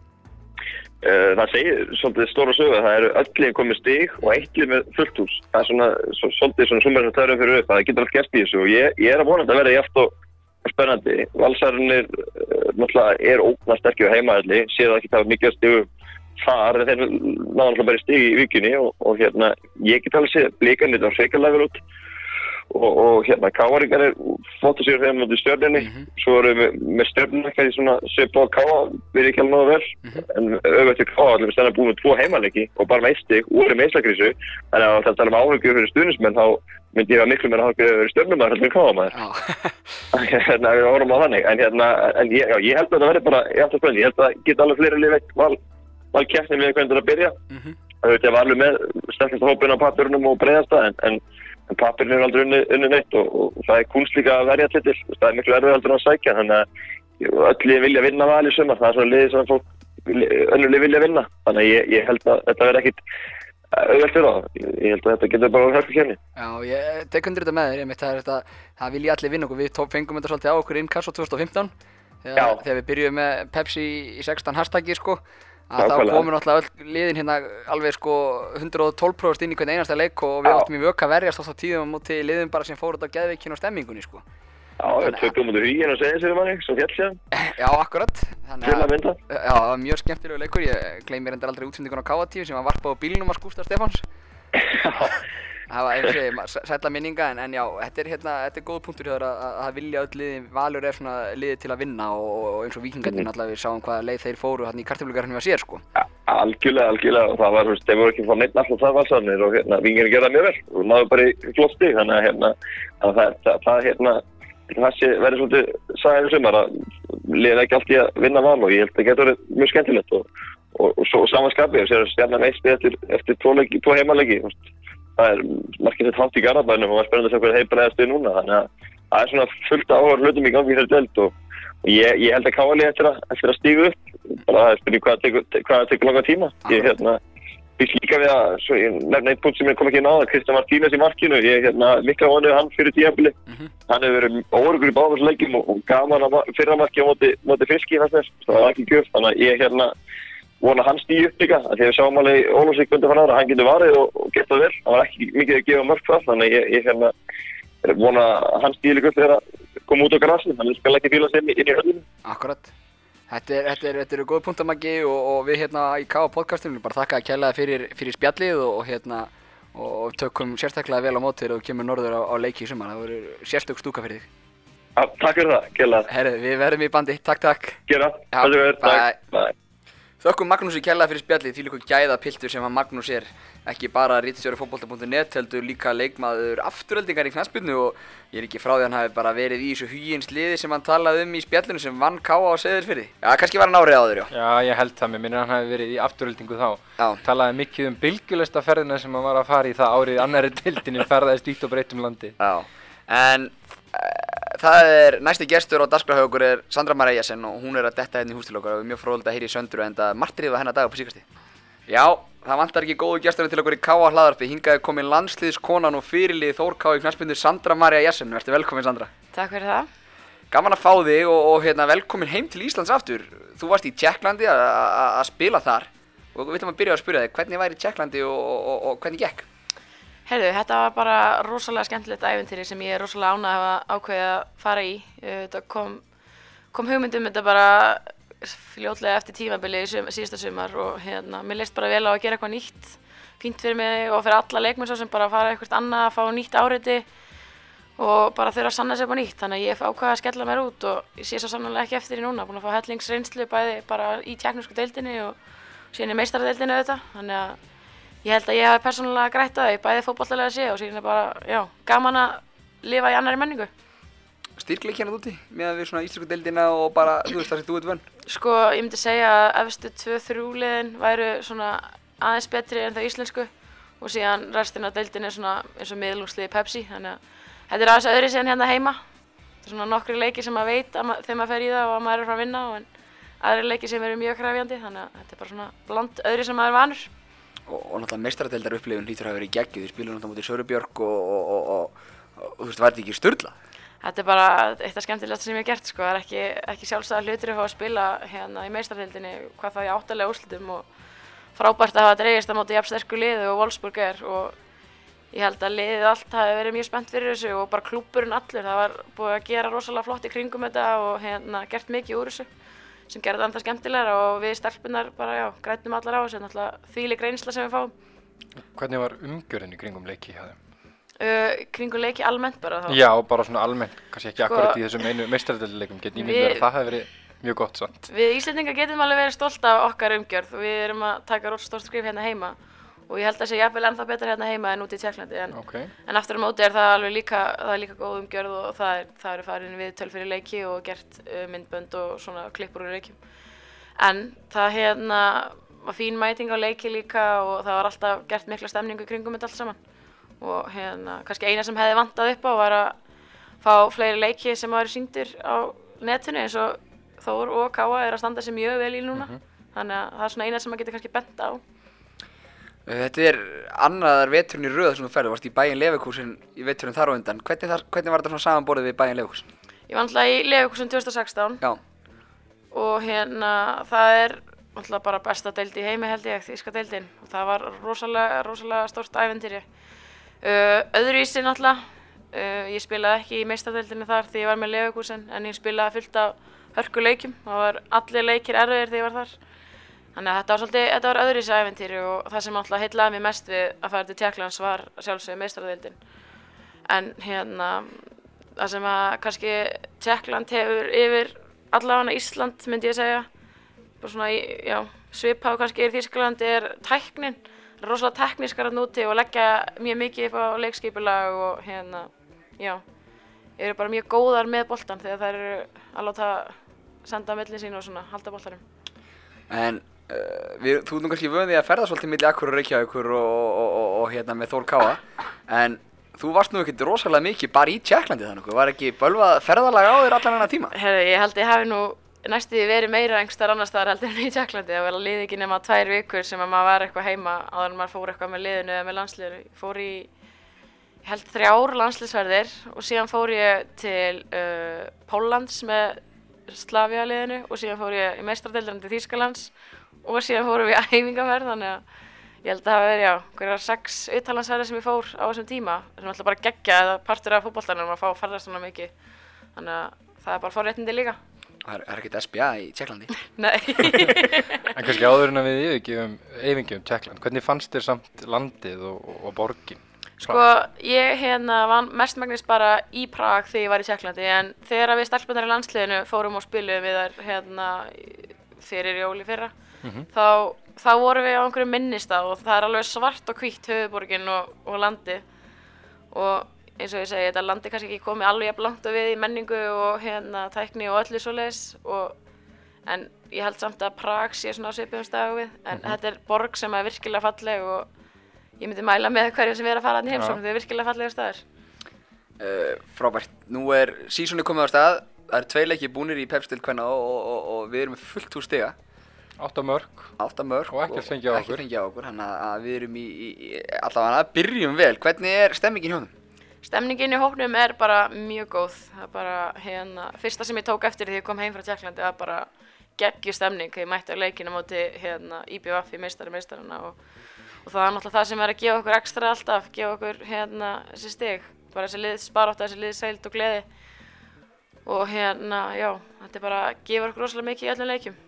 Það segir svolítið stóra sögu að það eru öllin komið stig og eittlið með fullt hús. Það er svona, svo, svolítið svona sumar sem törum fyrir upp. Það getur allt gert í þessu og ég, ég er að vona að þetta verði jaft og spennandi. Valsarnir uh, náttúrulega er óknar sterkir á heimaðalli, séð ekki það mikið að stigu þar, en þeir náðu náttúrulega bara stigi í vikunni og, og hérna, ég get alveg séð blikanir á sveikalega vel út og, og hérna, káaringar er flott að séu þeim mútið stjörninni, Mhm. svo erum við með stjörnina ekki svona svipa á káa, við erum ekki alveg náðu vel, Mhm. en auðvitað til káa, allir við stennum búin með tvo heimalegi og bara með eitt stig úr með einstakrísu, þannig að það tala um áhugjur fyrir stuðnismenn, þá myndi ég að miklu meira áhugjur fyrir stjörnumæður en káamæður Já, hérna, við vorum á þannig. En, hérna, en ég, já, ég held að það verði bara ég, held að geta alveg fleiri veitt val, val ég en, pappirinn er aldrei unni, unni neitt og, og, það er kunst líka að verja titil það er miklu erfið aldrei að sækja þannig að ég- öll lið vilja vinna val í sumar. Það er svona liðið sem fólk önnur lið vilja vinna. Þannig að ég, ég held að þetta verði ekkit auðvelt fyrir það ég, ég held að þetta getur bara hörku kemni Já, ég tek undir þetta með þér, einmitt, það er þetta, það vilja allir vinna okkur, við fengum þetta svolítið á okkur innkast á 2015 þegar, þegar við byrjuðum með Pepsi í 16 hashtaggi sko, að þá komum náttúrulega öll liðin hérna alveg sko 112% inn í hvern einasta leik og við áttum í vöka verjast oft á tíðum á móti liðum bara sem fór út á geðveikinu og stemmingunni sko. Já, við tökum mútið huginn og segja sér um hann svo fjall sér, Já, akkurat, þannig til að já, það var mjög skemmtilegu leikur, ég gleymir endar aldrei útsendingun á K.A.T. sem var varpað á bílnum að Skústa Stefáns. Það var eins og ég, sætla minninga en, en já, þetta er hérna, þetta er góð punktur hjá þér að, að, að vilja öll liði, Valur er svona liði til að vinna og, og eins og vikingarnir náttúrulega við sáum hvaða leið þeir fóru hérna í kartöflugarnir að sér sko. Ja, algjörlega, algjörlega. Það var, þú veist, þeir voru ekki fór neitt alltaf það valsarnir og hérna, vingir gerða mjög vel. Og náðu bara í flott stig, þannig að hérna, að það, það, það, hérna, það sé verið svolítið sagðið sumar að liða ekki allt í að vinna val og ég held að það getur verið mjög skemmtilegt og, og, og svo samanskapið, sér að stjarnan eitt spil eftir, eftir tvo, tvo heimalegi, það er margir þetta hátt í garabænum og það er spennandi að sjá hvernig þeir bregðast við núna, þannig að það er svona fullt áhuga hlutum í gangi í þessu delt og, ég, ég held að káali eftir að, eftir að stígu upp bara það er spurning hvað það tekur, langa tíma. Ég hérna býst líka við að svo, ég nefna einn punkt sem ég kom ekki inn á það Kristján Martínez í markinu. Ég hérna mikla vonuð hann fyrir tíapili Mhm. hann hefur verið órugur í báðarsleikjum og, og gaman að fyrra marki á móti, móti fiski fannst mér, það var ekki gjöf. Þannig að ég hérna vona hann stíu upp líka því að sáum alveg í Ólafsvík undir fann ára hann getur varið og, og gett það vel hann var ekki mikið að gefa mörg það þannig að ég, ég hérna er vona að hann stíu líka upp þegar að koma út á grassi, hann skal ekki fíla sig inn í höllinu. Akkurat. Þetta er, þetta er, þetta eru góð punktamaggi og, og við hérna í K.A. podcastinu bara þakka að kælaða fyrir, fyrir spjallið og, og hérna og tökum sérstaklega vel á mótið og kemur norður á, á leiki í sumar. Það voru sérstök stúka fyrir þig. Takk fyrir það, kella. Herðu, við verðum í bandi. Takk, takk. Gera, Þökkum Magnúsi kærlega fyrir spjallið, því líka gæða piltur sem að Magnús er ekki bara rítstjóri fótbolta.net heldur líka leikmaður afturöldingar í knastbyrnu og ég er ekki frá því að hann hafi bara verið í þessu hugins liði sem hann talaði um í spjallinu sem vann káa á Seyðisfirði. Já, kannski var hann árið áður, já. Já, ég held það, mér minnir hann hafi verið í afturöldingu þá. Já, Talaði mikið um bylgjulesta ferðina sem hann var að fara í það árið annari dildinni ferðaðist vítt og breytt um landi. já. En það er næsti gestur á dagskrafhaugur er Sandra Mara Eyjasen og hún er að detta hérna í hús til okkar og við erum mjög fróðilegt að heyra í söndru en það martrið var hennar dagar på síkasti. Já, það vantar ekki góðu gesturinn til okkur í Káa hlaðarpi. Hingaði komin landsliðskonan og fyrirlið Þórká í knastbyndu Sandra Maria Jessen. Verður velkomin Sandra. Takk fyrir það. Gaman að fá þig og, og hérna, velkomin heim til Íslands aftur. Þú varst í Tjekklandi að- spila þar og við ætlum að byrja að spyrja þig hvernig væri Tjekklandi og, og, og, og hvernig gekk? Heyrðu, þetta var bara rosalega skemmtilegt æventýri sem ég er rosalega ánað að ákveðið að fara í. Þetta kom, kom hugmyndum þetta bara fljótlega eftir tímabili í sum, síðasta sumar og hérna, mér leist bara vel á að gera eitthvað nýtt. Fínt fyrir mig og fyrir alla leikmenn sem bara fara eitthvað annað að fá nýtt áreiti og bara þurfa að sanna upp á nýtt. Þannig að ég ákveða að skella mér út og ég sé svo sannlega ekki eftir í núna. Búin að fá hellingsreynslu bæði bara í tjeknusku deildinni og síðan í meistaradeildinni auðvitað. Að ég held að ég hafi persónulega grætt að því, bæði fótballtalega sé og síðan er bara, já, gaman að lifa í annari menningu. Styrkleik hérna úti með við svona íslensku deildina og bara, þú veist það sem þú ert vönn. Sko, ég myndi segja að efstu tvö þrjúliðin væru svona aðeins betri en það íslensku og síðan restin af deildin er svona eins og miðlungsliði Pepsi, þannig að þetta er aðeins öðri síðan hérna heima. Það er svona nokkri leiki sem maður veit að þegar maður fer í það og að maður er frá að vinna og en aðri leiki sem eru mjög krafjandi, þannig að þetta er bara svona bland öðri sem maður er vanur. Og, og náttúrulega meistaradeildar upplifun hlýtur að hafa verið geggjuð. Þið spilum náttúrulega mútið Sörubjörg og, og, og, þú veist, var þetta ekki störla? Þetta er bara eitt af skemmtilegast sem ég hef gert sko. Það er ekki, ekki sjálfsagða hlutur að fá að spila hérna í meistarhildinni hvað það í áttalega úrslitum og frábært að hafa dreigist á móti jafn sterku liði og Wolfsburg er og ég held að liðið allt hafi verið mjög spennt fyrir þessu og bara klúburinn allur. Það var búið að gera rosalega flott í kringum þetta og hérna gert mikið úr þessu sem gerði það ennþá skemmtilegra og við stelpunar bara já, grætum allar á þessu, náttúrulega þvílík reynsla sem við fáum. Hvernig var umgjörðin í kringum leiki hjá þeim? Uh, kringum leiki almennt bara þá. Já, bara svona almennt, kannski ekki Sko- akkurat í þessum einu meistaradeildleikum, get ég Við- myndi að það hefði verið mjög gott samt. Við Íslendingar getum alveg verið stolt af okkar umgjörð og við erum að taka rosa stórt skrif hérna heima og ég held að það sé jafnvel ennþá betra hérna heima en út í Tjekklandi en, Ok, en aftur á móti er það alveg líka, það er líka góð umgjörð og það, er, það eru farin við töl fyrir leiki og gert uh, myndbönd og svona klippur úr leikjum. En það hérna var fín mæting á leiki líka og það var alltaf gert mikla stemningu kringum þetta allt saman. Og hérna kannski eina sem hefði vantað upp á var að fá fleiri leiki sem var sýndir á netinu eins og Þór og Káa er að standa sér mjög vel í núna. Þannig að það er svona eina sem maður getur kannski bent á Þetta er annaðar veturinn í röða sem þú ferði. Varst í bæinn Leverkusen í veturinn þar á undan. Hvernig, þar, hvernig var þetta svona samanborðið við bæinn Leverkusen? Ég var alltaf í Leifikursum 2016 Já, og hérna það er alltaf bara besta deild í heimi held ég, þíska deildin og það var rosalega, rosalega stórt æventýri uh, öðruvísi náttúrulega uh, ég spilaði ekki í meistadeildinni þar því ég var með Leifikursinn en ég spilaði fullt af hörku leikjum það var allir leikir erfiðir þegar ég var þar þannig að þetta var svolítið, þetta var öðruvísi æventýri og það sem alltaf heitlaði mig mest við að fara til Tjekklands var sjálfsögðu meistadeildin en hérna það sem að kannski Tjekkland hefur yfir allavega Ísland myndi ég segja bara svona, í- já, svipað kannski er Þýskaland er tæknin. Það er rosalega teknískar að núti og leggja mjög mikið upp á leikskipulag og hérna, já eru bara mjög góðar með boltan þegar þær eru að láta senda á milli sín og svona halda boltanum. En við, þú nú kannski vöðið að ferða svolítið milli Akkur og Reykjavíkur og, og, og, hérna með Þór Káa. En þú varst nú ekkert rosalega mikið bara í Tjekklandi þannig. Var ekki bölvað ferðalag á þér allan hennar tíma? Herri, ég held ég hafi nú næstu verið meira einhverstaðar annar staðar heldur en í Tjekklandi það var liði ekki nema tvær vikur sem að maður var eitthvað heima áður en maður fór eitthvað með liðinu eða með landsliðinu ég fór í ég held þrjár landsliðsverðir og síðan fór ég til uh, Póllands með Slavia liðinu og síðan fór ég í meistradeildran til Þýskalands og síðan fórum við að heimingaferð þannig að ég held að það hafi verið já, hverjar sex uttalansverðir sem ég fór á þessum tíma sem alltaf bara geggja eða partur af fótboltanum að fá að ferðast svona mikið þannig að það er bara forréttindi líka Það er, er ekkert SBA í Tjekklandi. Nei, En kannski áður en að við yfirgefum, yfirgefum Tjekkland, hvernig fannst þér samt landið og, og, og borgin? sko ég hérna var mestmagnis bara í Prag þegar ég var í Tjekklandi en þegar við stelpunar í landsliðinu fórum og spilum við þar hérna í- fyrir jóli fyrra Mhm. þá, þá vorum við á einhverju minnistað og það er alveg svart og hvítt höfuborgin og, og landið og eins og ég segi, þetta landi kannski ekki komið alveg jafn langt og við í menningu og hérna tækni og öllu svoleiðis og en ég held samt að Prag sé svona á svipum staðu við en þetta er borg sem er virkilega falleg og ég myndi mæla með hverju sem er að fara hann í heimsókn, þetta er virkilega fallega staður Uh, frábært. Nú er sísoni komið á stað. Það eru tvei leikir búnir í Pepstil hvenna og, og, og, og við erum með fullt hús stiga. Átta mörg, Átta mörg. Og ekkert fengið á okkur. Ekkert fengið á okkur, þannig að- við erum í, í, í allavega að byrjum vel. Hvernig er stemmingin hjá þeim? Stemningin í hópnum er bara mjög góð. Það er bara hérna, fyrsta sem ég tók eftir því ég kom heim frá Tjekklandi var bara geggju stemning þegar ég mætti á leikinu móti hérna, IBF í meistari meistarana og, og það er náttúrulega það sem er að gefa okkur ekstra alltaf, gefa okkur hérna, þessi stig, bara þessi liðs barátta, þessi liðs seild og gleði og hérna, já, þetta er bara gefur okkur rosalega mikið í öllum leikjum.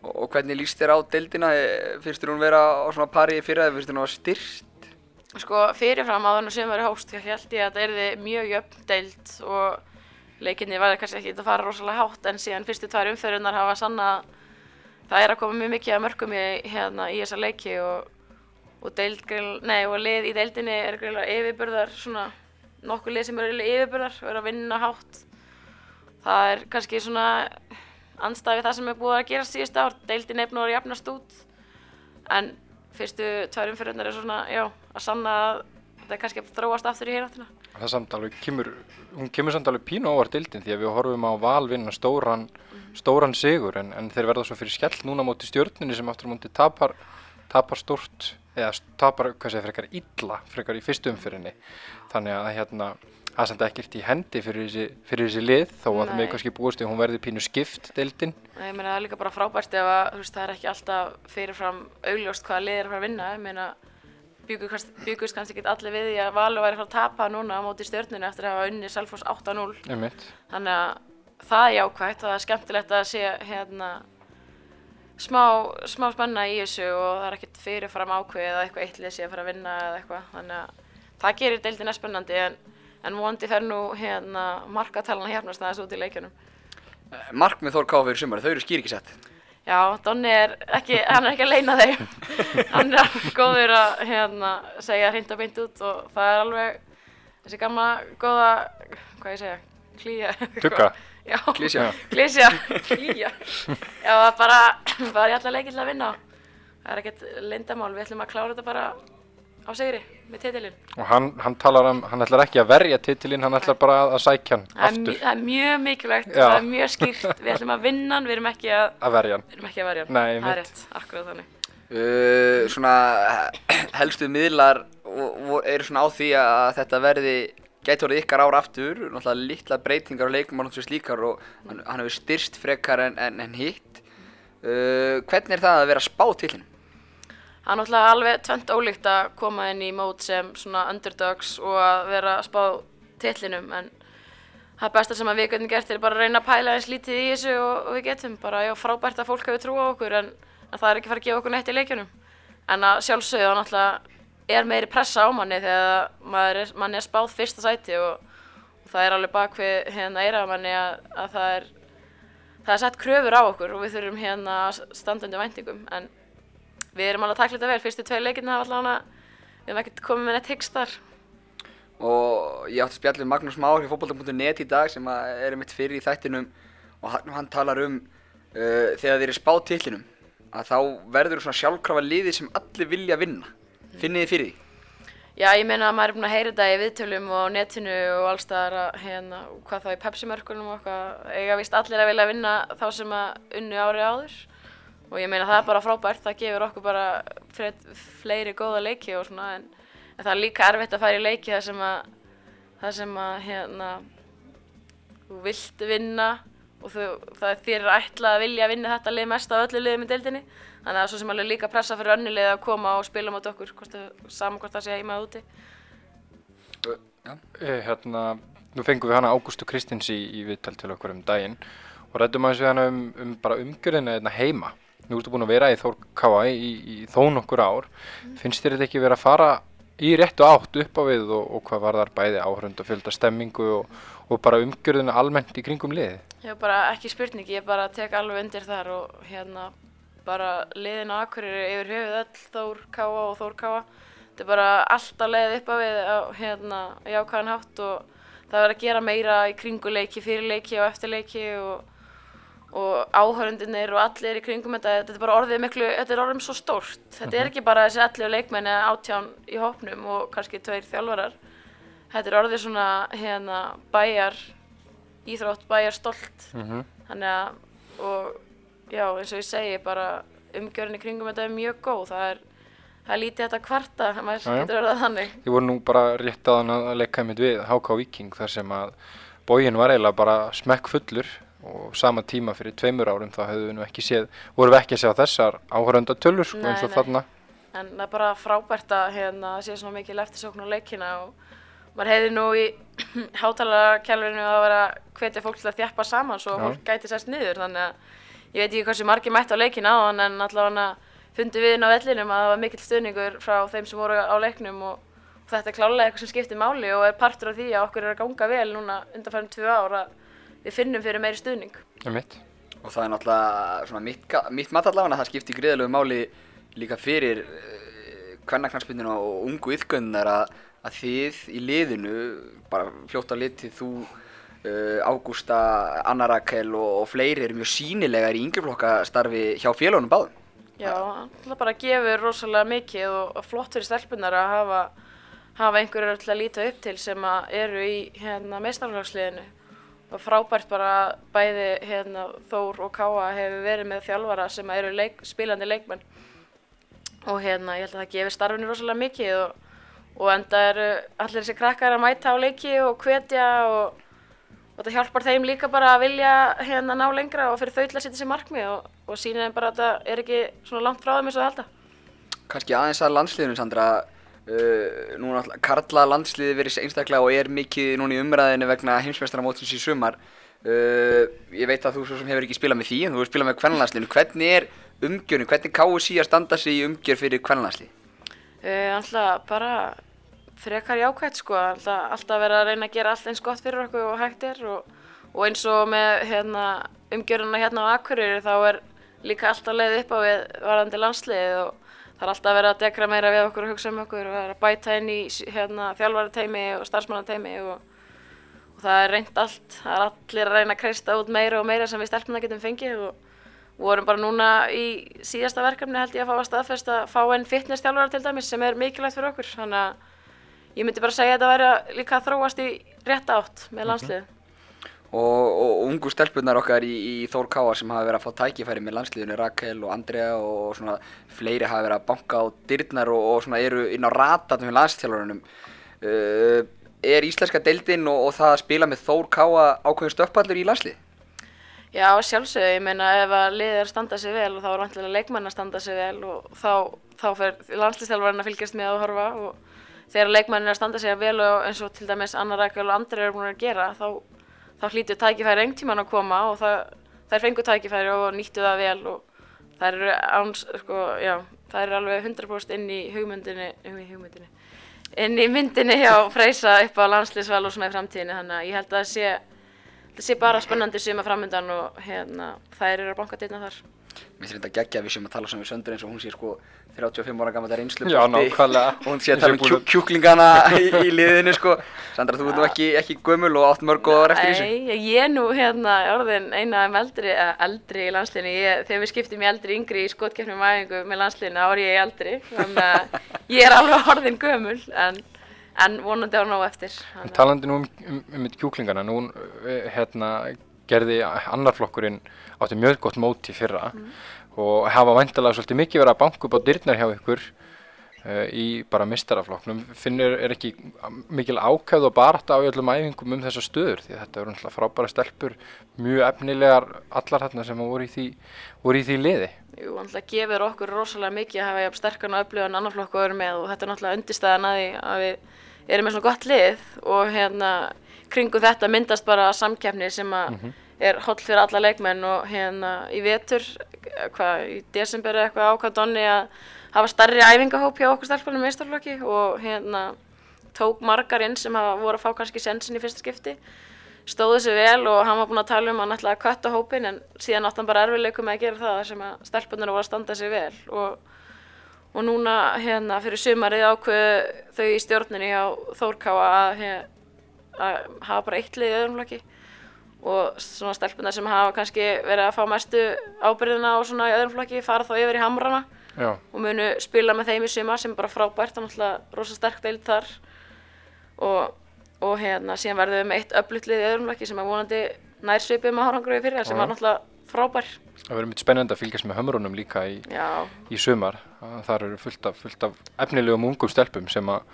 Og, hvernig líst þér á deildina? Þér hún vera á svona pari fyrir það? Þér hún að styrst? Sko fyrirfram áður en sem verið hóst þá held ég að þetta erði mjög jöfn deild og leikinni var kannski ekki að fara rosalega hátt en síðan fyrstu tvær umferðunar hafa sanna að það er að koma mjög mikið að mörgum í, hérna, í þessa leiki og, og, deild, nei, og lið í deildinni er greinlega yfirburðar svona nokkuð lið sem eru yfirburðar og eru að vinna hátt það er kannski svona andstæði það sem er búið að gera síðust ár deildin er búin að jafnast út. En fyrstu tvær umferðunar er svona, já, að sanna að þetta er kannski að þróast aftur í héráttina. það er samt alveg kemur, hún kemur samt alveg pínu ávart dildin því að við horfum á val vinna stóran, stóran sigur en, en þeir verða svo fyrir skell núna móti stjórninni sem aftur móti tapar, tapar stórt eða tapar, hvað segir, frekar illa frekar í fyrstu umfyrinni þannig að hérna það er samt ekkert í hendi fyrir þessi, fyrir þessi lið þó að það Nei. með kannski búist við hún verði pínu skipt dildin Ég meina það er líka bara frábært ef að veist, það er ekki alltaf fyrirfram augljóst hvaða lið er að fara að vinna. Ég meina byggust kannski ekki allir við því að Valur væri að fara að tapa núna á móti stjórninu eftir að hafa unni Selfoss 8-0. einmitt Þannig að það er jákvægt og það er skemmtilegt að sé hérna smá, smá spenna í þessu og það er ekkert fyrirfram ákveðið að eitthvað eittlið sé að fara að vinna eða eitthvað. Þannig að það gerir deildina spennandi en, en vondi fer nú hérna markatalan hérnast aðeins út í leikjunum. Eh, Markmið Þór Ká fyrir sumar, þau eru skýr ekki sett. Já, Donni er ekki, hann er ekki að leina þeim. hann er góður að hérna, segja hreint og beint út og það er alveg þessi gamla góða, hvað ég segja, klíja. Tugga. Já, Klísja. klísja, klíja. Já, það er bara, bara í alla leikið til að vinna. Það er ekkert leyndamál, við ætlum að klára þetta bara á sigri með titilinn. og hann, hann talar um, hann ætlar ekki að verja titilinn, hann ætlar bara að, að sækja hann Það aftur það er mjög mikilvægt, Já. það er mjög skýrt, við ætlum að vinna hann, við erum ekki að, að verja hann við erum ekki að verja hann. Nei, það er rétt, akkurat þannig. Uh, svona eh, helstu miðlar eru svona á því að þetta verði gæti orðið ykkar ár aftur náttúrulega litla breytingar á leikum og náttúrulega slíkar og hann, hann hefur styrst frekar en, en, en hitt uh, hvernig er það að vera spá til hinn? Það er náttúrulega alveg tvent ólíkt að koma inn í mót sem svona underdogs og að vera að spá titlinum en það besta sem að við getum gert er bara að reyna að pæla eins lítið í þessu og, og við getum bara, já, frábært að fólk hefur trú á okkur en, það er ekki fara að gefa okkur neitt í leikjunum. En að sjálfsögðu þá náttúrulega er meiri pressa á manni þegar maður er, manni er spáð fyrsta sæti og, og það er alveg bak við hérna eira manni að, að það er það er sett kröfur á okkur og við þurfum hérna að standa undir væntingum en við erum alveg að takla þetta vel, fyrstu tvei leikina hafa allavega, við hefum ekkert komið með neitt hyggst þar. og ég átti að spjalla við Magnús Már hjá fótbolta.net í dag sem er mitt fyrir í þættinum og hann, hann talar um uh, þegar þeir eru spá titlinum að þá verður svona sjálfkrafa liði sem allir vilja vinna finnið þið fyrir því? Já, ég meina að maður er búin að heyra þetta í viðtölum og netinu og allstaðar að hérna, hvað þá í Pepsi-mörkunum og eitthvað, eiga vist allir að vilja vinna þá sem að unnu ári áður og ég meina það er bara frábært, það gefur okkur bara fred, fleiri góða leiki og svona en, en það er líka erfitt að fara í leiki þar sem að, þar sem að hérna, þú vilt vinna og þú, það er þér er ætlað að vilja vinna þetta lið mest af öllu liðum í deildinni þannig að það er svo sem alveg líka pressa fyrir önnu lið að koma og spila mot okkur hvort það, saman hvort það sé heima eða úti Já. Eh, hérna, nú fengum við hana Ágústu Kristins í, í viðtal til okkur um daginn og rættum aðeins við hana um, um bara umgjörðina hérna heima. Nú ertu búin að vera í Þór Káa í, í þó nokkur ár. Finnst þér þetta ekki verið að fara í réttu átt upp á við og, og hvað var þar bæði áhörund og fjölda stemmingu og, og bara umgjörðina almennt í kringum liðið? Ég bara ekki spurning, ég bara tek alveg undir þar og hérna bara liðin á Akureyri yfir höfuð öll Þór Káa og Þór Káa. Þetta er bara alltaf leið upp á við á hérna jákvæðan hátt og það verður að gera meira í kringuleiki, fyrirleiki og eftirleiki og, og áhörundinir og allir í kringum þetta. Þetta er bara orðið miklu, þetta er orðið svo stórt. Þetta er ekki bara þessi allir leikmenni átján í hópnum og kannski tveir þjálfarar. Þetta er orðið svona hérna bæjar íþrótt, bæjar stolt. Mm Þannig að, og já, eins og ég segi, bara umgjörðin í kringum þetta er mjög góð. Það er, það er lítið þetta kvarta, já. getur verið þannig. Ég voru nú bara rétt að hann að leika mitt við HK Viking þar sem að bógin var eiginlega bara smekk fullur og sama tíma fyrir tveimur árum þá hefðu við nú ekki séð, vorum við ekki að sjá þessar áhörönda tölur sko, eins og þarna. En það er bara frábært að hérna, sé svona mikil eftirsókn á leikina og maður heiði nú í hátalarkelfinu að vera hvetja fólk til að þjappa saman svo fólk gæti sérst niður. Þannig að ég veit ekki hversu margir mættu á leikina á hann en allavega fundi við inn á vellinum að það var mikill stuðningur frá þeim sem voru á leiknum og, og þetta er klálega eitthvað sem skiptir máli og er partur af því að okkur er að ganga vel núna undanfærum tvö ára við finnum fyrir meiri stuðning. Um mitt. Og það er náttúrulega svona mitt, mitt mat allavega að það skiptir gríðalegu máli líka fyrir uh, kvennaknarsbyrnuna og ungu yðgönnar að, að þið í liðinu, bara fljótt á litið þú, uh, Ágústa, Anna Rakel og, og fleiri eru mjög sínilegar í yngreflokka starfi hjá félagunum báðum. Já, það bara gefur rosalega mikið og, og flott fyrir stelpunar að hafa, hafa einhverjur til að líta upp til sem að eru í hérna, meistarflagsliðinu. Og frábært bara að bæði hérna, Þór og Káa hefur verið með þjálfara sem eru leik, spilandi leikmenn. Og hérna, ég held að það gefur starfinu rosalega mikið og, og enda eru allir þessi krakkar að mæta á leiki og hvetja og, og þetta hjálpar þeim líka bara að vilja hérna ná lengra og fyrir þau til að setja sér markmið og, og sína þeim bara að þetta er ekki svona langt frá þeim eins og það halda. Kannski aðeins að landsliðinu, Sandra, uh, nú náttúrulega Karla landsliði verið einstaklega og er mikið núna í umræðinu vegna heimsmeistaramótsins í sumar. Uh, ég veit að þú svo sem hefur ekki spilað með því, en þú hefur spilað með kvennlandsliðinu. Hvernig er umgjörnin, hvernig KSI að standa sig í umgjör fyrir kvennlandslið? Uh, alltaf bara frekar jákvæmt sko, alltaf, alltaf vera að reyna að gera allt eins gott fyrir okkur og hægt er og, og eins og með hérna, umgjöruna hérna á Akureyri þá er líka alltaf leið upp á við varandi landsliðið og það er alltaf verið að dekra meira við okkur og hugsa um okkur og vera að bæta inn í hérna, þjálfarateimi og starfsmannateimi og, og það er reynd allt, það er allir að reyna að kreista út meira og meira sem við stelpuna getum fengið og vorum bara núna í síðasta verkefni held ég að fá að staðfesta að fá einn fitness þjálfara til dæmis sem er mikilvægt fyrir okkur. Þannig að ég myndi bara segja að þetta væri að líka að þróast í rétt átt með landslið Og, og ungu stelpunar okkar í, í Þór Káa sem hafa verið að fá tækifæri með landsliðinu, Rakel og Andrea og svona fleiri hafa verið að banka á dyrnar og, og svona eru inn á ratatum með landslþjálfarunum. Uh, er íslenska deildin og, og það að spila með Þór Káa ákveðin stökkpallur í landslið? Já, sjálfsögðu, ég meina ef að liðið er að standa sig vel og þá er vantilega leikmann að standa sig vel og þá, þá fer landsliðstjálfarinn að fylgjast með að horfa og þegar leikmann er að standa sig vel og eins og til dæmis Anna Rakel og Andri eru búin að gera þá, þá hlýtur tækifæri einhvern tímann að koma og það, þær fengu tækifæri og nýttu það vel og þær eru áns, sko, já, þær eru alveg 100% inn í hugmyndinni, inn í hugmyndinni, inn í myndinni hjá Freysa upp á landsliðsval og svona í framtíðinni þannig að ég held að það sé það sé bara spennandi suma framöndan og hérna, þær eru að banka dyrna þar. Mér finnst þetta geggja að við séum að tala svona við Söndur eins og hún sé sko 35 ára gammal reynslu Já, nákvæmlega. og hún sé að tala um kjú, kjúklingana í, í liðinu sko. Sandra, þú ert ekki, ekki gömul og átt mörg góðar eftir þessu. Nei, ég er nú hérna orðin eina af eldri, eða eldri í landsliðinu, ég, þegar við skiptum í eldri yngri í skotkeppnum æfingu með landsliðinu, er ég eldri, þannig að ég er alveg orðin gömul, en, en vonandi á nóg eftir. Talandi nú um, um, um kjúklingana, nú eh, hérna, gerði annar flokkurinn átti mjög gott mót í fyrra og hafa væntalega svolítið mikið verið að banka upp á dyrnar hjá ykkur uh, í bara mistaraflokknum. Finnur er ekki mikil ákæð og barata á öllum æfingum um þessar stöður því að þetta eru náttúrulega frábæra stelpur, mjög efnilegar allar þarna sem voru í því, voru í því liði. Jú, náttúrulega gefur okkur rosalega mikið að hafa jafn sterkan og öflugan annar flokku að vera með og þetta er náttúrulega undirstæðan að því að við erum með svona gott lið og hérna kringu þetta myndast bara samkeppni sem að er holl fyrir alla leikmenn og hérna í vetur, hvað, í desember eitthvað ákvað Donni að hafa starri æfingahóp hjá okkur í meistarflokki og hérna tók margar inn sem hafa voru að fá kannski sensin í fyrsta skipti stóðu sig vel og hann var búinn að tala um að hann ætlaði að kötta hópin en síðan átti hann bara erfiðleikum með að gera það sem að stelpunir voru að standa sig vel og, og núna hérna fyrir sumarið ákveðu þau í stjórninni á Þórkáa að, að hafa bara eitt lið í öðrum flokki. Og svona stelpunar sem hafa kannski verið að fá mestu ábyrðina og svona í öðrum flokki fara þá yfir í hamrana. Já, og munu spila með þeim í sumar sem bara frábært, það er náttúrulega rosa sterk deild þar. Og, og hérna síðan verðum við með eitt öflutlið í öðrum flokki sem er vonandi nær svipið með árangur við fyrir sem Já. var náttúrulega frábær. Það verður mjög spennandi að fylgjast með hömrunum líka í, í sumar. Þar eru fullt af, fullt af efnilegum ungum stelpum sem að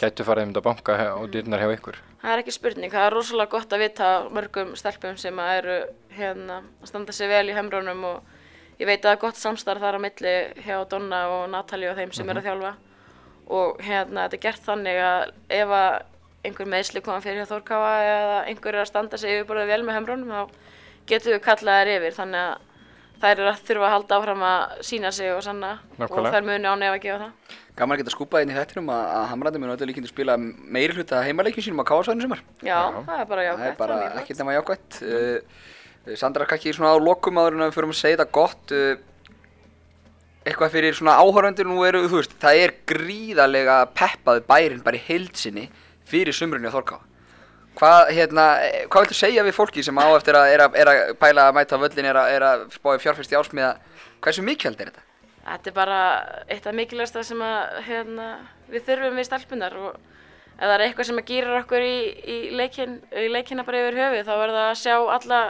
gætu farið um þetta banka á dyrnar hjá ykkur. það er ekki spurning, það er rosalega gott að vita mörgum stelpum sem að eru hérna að standa sig vel í hömrunum og ég veit að það er gott samstarf þar á milli hjá Donna og Natalie og þeim sem eru að þjálfa. Og hérna þetta er gert þannig að ef að einhver meðsli koma fyrir hjá Þórkáa eða einhver er að standa sig yfirborðið vel með hömrunum þá getum við kallað þær yfir þannig að þær eru að þurfa að halda áfram að sína sig og sanna Nákvæmlega. og þær muni á nef að gefa það Gaman að geta skúpað inn í þettinum að, að Hamrandi munu öllu líkindi spila meiri hluta heimaleikjum sínum á káasvæðinu sumar. Já, það er bara jákvæmt bara það er mjög ekkert nema jákvætt. Uh, Sandra, kannski svona á lokum áður en að við förum að segja þetta gott. Uh, eitthvað fyrir svona áhöröndir nú eru, þú veist, það er gríðarlega peppaði bærin bara í heilsinni fyrir sumrunni á Þorká. Hvað, hérna, hvað viltu segja við fólki sem á eftir að er að, er að pæla að mæta völlin, er að, er að spáði fjárfyrst í ásmiða, hversu mikilvægt er þetta? Þetta er bara eitt af mikilvægsta sem að, hérna, við þurfum við stelpunar og ef það er eitthvað sem að gýrar okkur í, í, leikin, í leikina bara yfir höfuð þá er það að sjá alla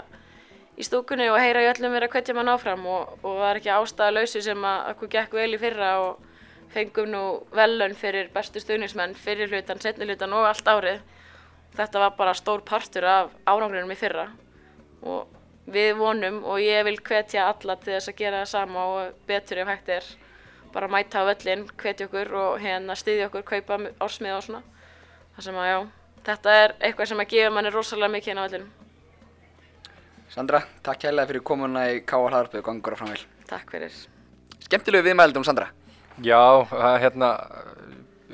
í stúkunni og heyra í öllum vera að hvetja mann áfram og, og það er ekki ástæða lausu sem að okkur gekk vel í fyrra og fengum nú velun fyrir bestu stuðnismenn fyrir hlutan, setni hlutan og allt árið. Þetta var bara stór partur af árangrinum í fyrra og við vonum og ég vil hvetja alla til þess að gera það sama og betur ef hægt er bara mæta á völlin, hvetja okkur og hérna styðja okkur, kaupa ársmið og svona það sem að já, þetta er eitthvað sem að gefa manni rosalega mikið inn á völlin Sandra, takk kærlega fyrir komuna í K.A. Hlaðarpið og gangur á framvel. Takk fyrir Skemmtilegu viðmældum, Sandra. Já, hérna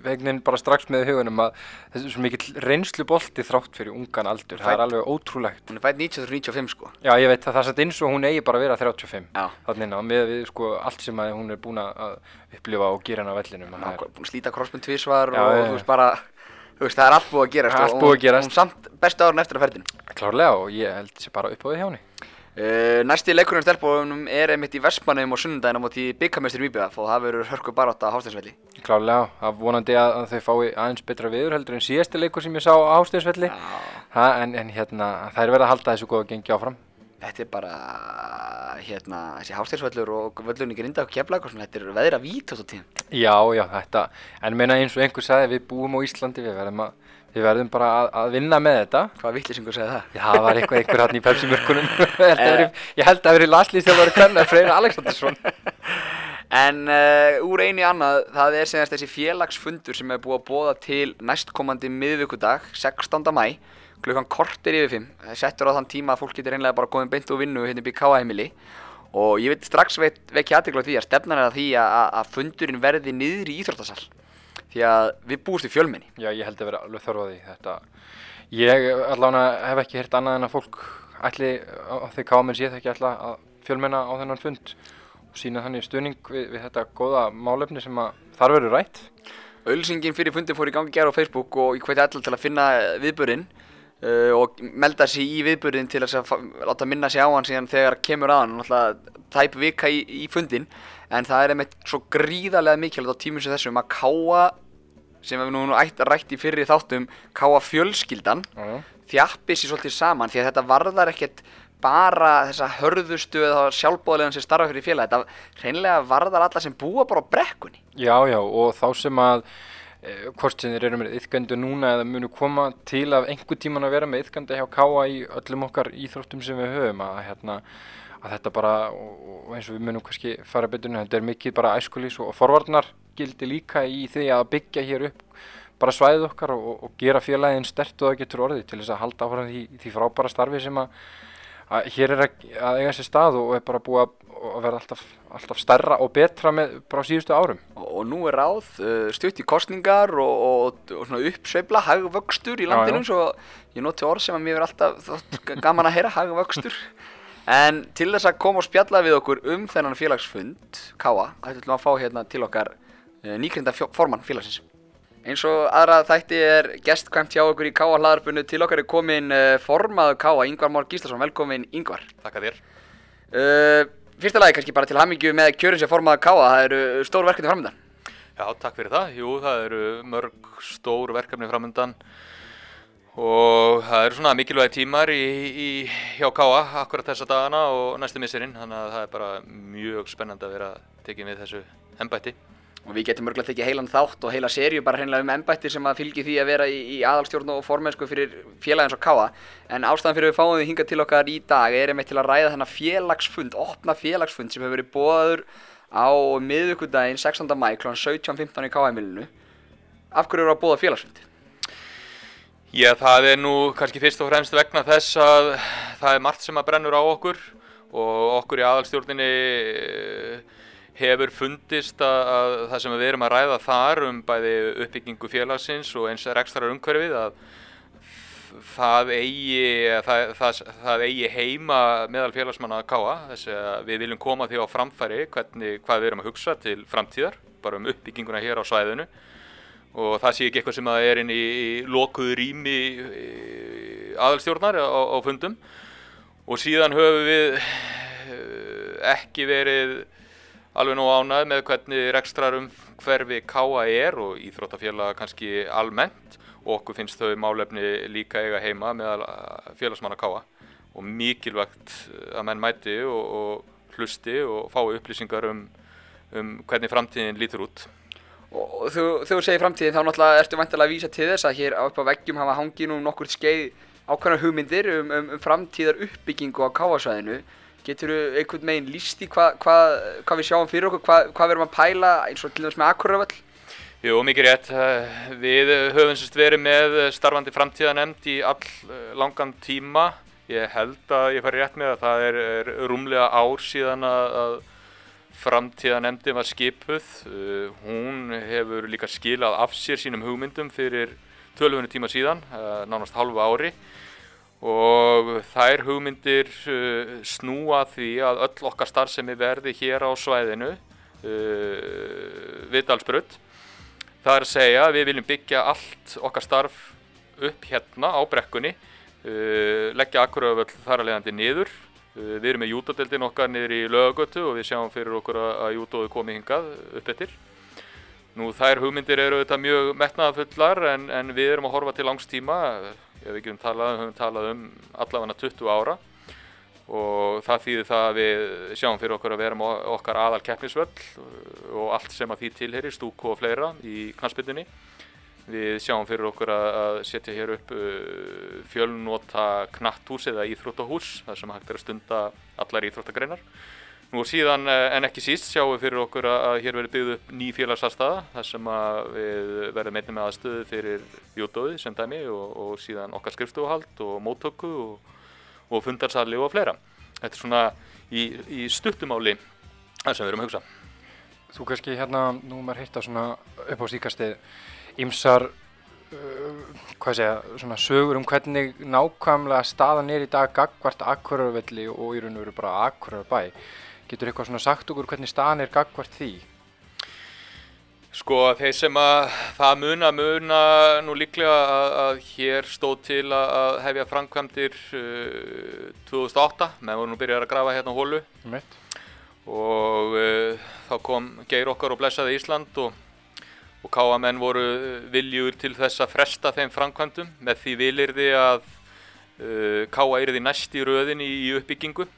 veginn bara strax með hugunum að þessi er svo mikill reynslu bolti þrátt fyrir ungan aldur, það er alveg ótrúlegt Hún er fætt 1995 sko. Já, ég veit að það er satt eins og hún eigi bara að vera 35 Já. þannig á, með við sko allt sem að hún er búin að upplifa og gera hann á vellinum það er- búin að slíta krossbund tvísvar og þú veist bara, veist, það er allt búið að gerast. Og að hún- gerast. Hún samt bestu árun eftir að ferðinu. Klárlega og ég held sér bara upp á því hjá henni Uh, næsti leikurinn stelpunum er einmitt í Vestmannaum á sunnundaginn á móti byggamestur Víbjöf og það verður hörku barátta á Hásteinsvelli. Klárlega, það vonandi að, að þau fái aðeins betra viður heldur en síðasti leikur sem ég sá á Hásteinsvelli ha, en, en hérna, það er verið að halda þessu góða gengi áfram Þetta er bara, hérna, þessi Hásteinsvellur og völlurinn í Grinda og og svona, þetta er veðra vít á þessu tíðum. Já, já, þetta, en meina eins og einhver sagði við búum á Íslandi, við verðum, að, við verðum bara að, að vinna með þetta Hvað vittlisingur segði það? Já, það var eitthvað einhver hann í Pepsi-mörkunum Ég held að það verið landslýstjálfari hvernig Freyr Alexandersson En uh, úr einu í annað, það er segjast þessi félagsfundur sem er búið að bóða til næstkomandi miðvikudag, 16. mæ, klukkan kortir yfir 5. Það settur á þann tíma að fólk getur einlega bara komið beint og vinnu hérna upp í K.A.heimili. Og ég veit strax veit, vekja aðtekla á því að stefnan er að því að, að- að fundurinn verði niður í Íþróttasal. Því að við búumst í fjölmenni. Já, ég held að vera alveg þörf á því þetta. Ég allavega hef ekki heyrt annað en að fólk ætli, á því káminn sé það ekki ætla að fjölmenna á þennan fund og sína þannig stuðning við, við þetta góða málefni sem að þar verður rætt. Auðlýsingin fyrir fundin fór í gangi gera á Facebook og ég hveti allar til að finna viðburinn uh, og melda sig í viðburinn til að láta minna sig á hann síðan þegar kemur að hann. Náttúrulega tæp vika í, í fundin en það er einmitt svo gríðarlega mikilvægt á tímum sem þessum að káa sem við nú ætt rætt í fyrri þáttum káa fjölskyldan Já, já. þjappi sér svolítið saman því að þetta varðar ekkert bara þessa hörðustu eða sjálfbóðlegan sem starfa fyrir félag þetta hreinlega varðar alla sem búa bara á brekkunni Já, já, og þá sem að e, hvort sem þeir eru með yðgöndu núna eða munu koma til af einhver tíman að vera með yðgöndu hjá Káa í öllum okkar íþróttum sem við höfum að, hérna, að þetta bara, og, eins og við munum kannski fara betur en þetta er mikið bara æskulís og forvarnar gildi líka í því að byggja hér upp bara svæðið okkar og, og gera félagin stert og það getur orðið til þess að halda áfram því, því frábæra starfi sem að, að hér er að, að eiga sér stað og er bara búið að, að vera alltaf, alltaf starra og betra með bara síðustu árum. Og, og nú er ráð uh, stutt í kostningar og, og, og svona uppsveifla, hagvöxtur í Já, landinu, já. svo ég noti orð sem að mér er alltaf gaman að heyra, hagvöxtur. En til þess að koma og spjalla við okkur um þennan félagsfund, Káa, ætlum við að fá hérna til okkar uh, nýgrinda formann félagsins. Eins og aðra þætti er gestkvæmt hjá okkur í Káa hlaðarpunnu til okkar er komin uh, formaður Káa, Ingvar Már Gíslason, velkomin Ingvar. Þakka þér. Uh, fyrsta lagi kannski bara til hamingju með kjörin sem formaður Káa, það eru stór verkefni framöndan. Já, takk fyrir það. Jú, það eru mörg stór verkefni framöndan og það eru svona mikilvægi tímar í, í hjá Káa akkurat þessa dagana og næstu misserinn þannig að það er bara mjög spennandi að vera tekin við þessu embætti. Og við getum örgulega tekið heilan þátt og heila serju bara hreinlega um embætti sem að fylgi því að vera í, í aðalstjórn og formennsku fyrir félagins og káa. En ástæðan fyrir við fáum því hingað til okkar í dag er einmitt til að ræða þennan félagsfund, opna félagsfund sem hefur verið bóðaður á miðvíkudaginn 16. mæ kl. 17.15 í káa-heimilinu. Af hverju eru að bóða félagsfund? Já, það er nú kannski fyrst og fremst vegna þess að það er margt sem að brennur á okkur og okkur í aðalstjórninni eh, hefur fundist að, að það sem við erum að ræða þar um bæði uppbyggingu félagsins og eins er ekstra umhverfið að það eigi, það, það, það eigi heima meðal félagsmanna að káa þess að við viljum koma því á framfæri hvernig, hvað við erum að hugsa til framtíðar bara um uppbygginguna hér á svæðinu og það sé ekki eitthvað sem er inn í, lokuðu rými e, aðalstjórnar á, á fundum. Og síðan höfum við eh, ekki verið alveg nóg ánægð með hvernig rekstrar um hverfi káa er og íþróttafélag kannski almennt. Og okkur finnst þau málefni líka eiga heima eh, félagsmanna káa og mikilvægt að menn mæti og, og hlusti og fái upplýsingar um, um hvernig framtíðin lítur út. Og þegar þú segir framtíðin þá náttúrulega ertu vantilega að vísa til þess að hér á upp á veggjum hafa hangið nú nokkur skeið ákveðna hugmyndir um, um, um framtíðar uppbyggingu á káasvæðinu. Getur þú einhvern meginn líst í hvað hva, hva við sjáum fyrir okkur, hvað hva við erum að pæla eins og til dæmis með Akureyravöll? Jú, mikið rétt. Eh, Við höfum sérst verið með starfandi framtíðanemnd í all eh, langan tíma. Ég held að ég fari rétt með að það er, er rúmlega ár síðan að, að framtíðanemndin var skipuð. Uh, hún hefur líka skilað af sér sínum hugmyndum fyrir tölvunni tíma síðan, uh, nánast halvu ári. Og þær hugmyndir uh, snúa því að öll okkar starfsemi verði hér á svæðinu, Viðdalsbrödd. Það er að segja við viljum byggja allt okkar starf upp hérna á brekkunni, leggja akkuröföll þar að leiðandi niður. Uh, við erum með jútadeldin okkar niður í lögagötu og við sjáum fyrir okkur að, jútóðu komi hingað upp eftir. Nú þær hugmyndir eru auðvitað mjög metnaðafullar en, en við erum að horfa til langs tíma, ef við getum talað, höfum talað um allavega 20 ára og það þýðir það að við sjáum fyrir okkur að vera með okkar aðal keppnisvöll og allt sem að því tilheyri, stúku og fleira í knastbyttunni. Við sjáum fyrir okkur að, að setja hér upp uh, fjölnota knatthús eða íþróttahús þar sem hægt er að stunda allar íþróttagreinar. Nú síðan eh, en ekki síst sjáum við fyrir okkur að, að hér verður byggð upp ný félagsarstaða þar sem að við verðum einnig með aðstöðu fyrir jútóði sem dæmi og, og síðan okkar skrifstofuhald og móttöku og, og fundarsali og fleira. Þetta er svona í, í stuttumáli það sem við erum að hugsa. Þú kannski hérna, nú maður heitt á svona upp á síkastið ymsar, uh, hvað segja, svona sögur um hvernig nákvæmlega staðan er í dag gagvart Akureyravelli og í raun og veru bara Akureyrarbæ. Getur eitthvað svona sagt okkur hvernig staðan er gagvart því? Sko þeir sem að það muna muna nú líklega að, að hér stóð til að, að hefja framkvæmdir uh, 2008 meðan voru nú byrjar að grafa hérna hólu Mitt. og uh, þá kom Geir okkar og blessaði Ísland og, og káamenn voru viljur til þess að fresta þeim framkvæmdum með því vilirði að uh, káa yrði næst í röðin í, uppbyggingu.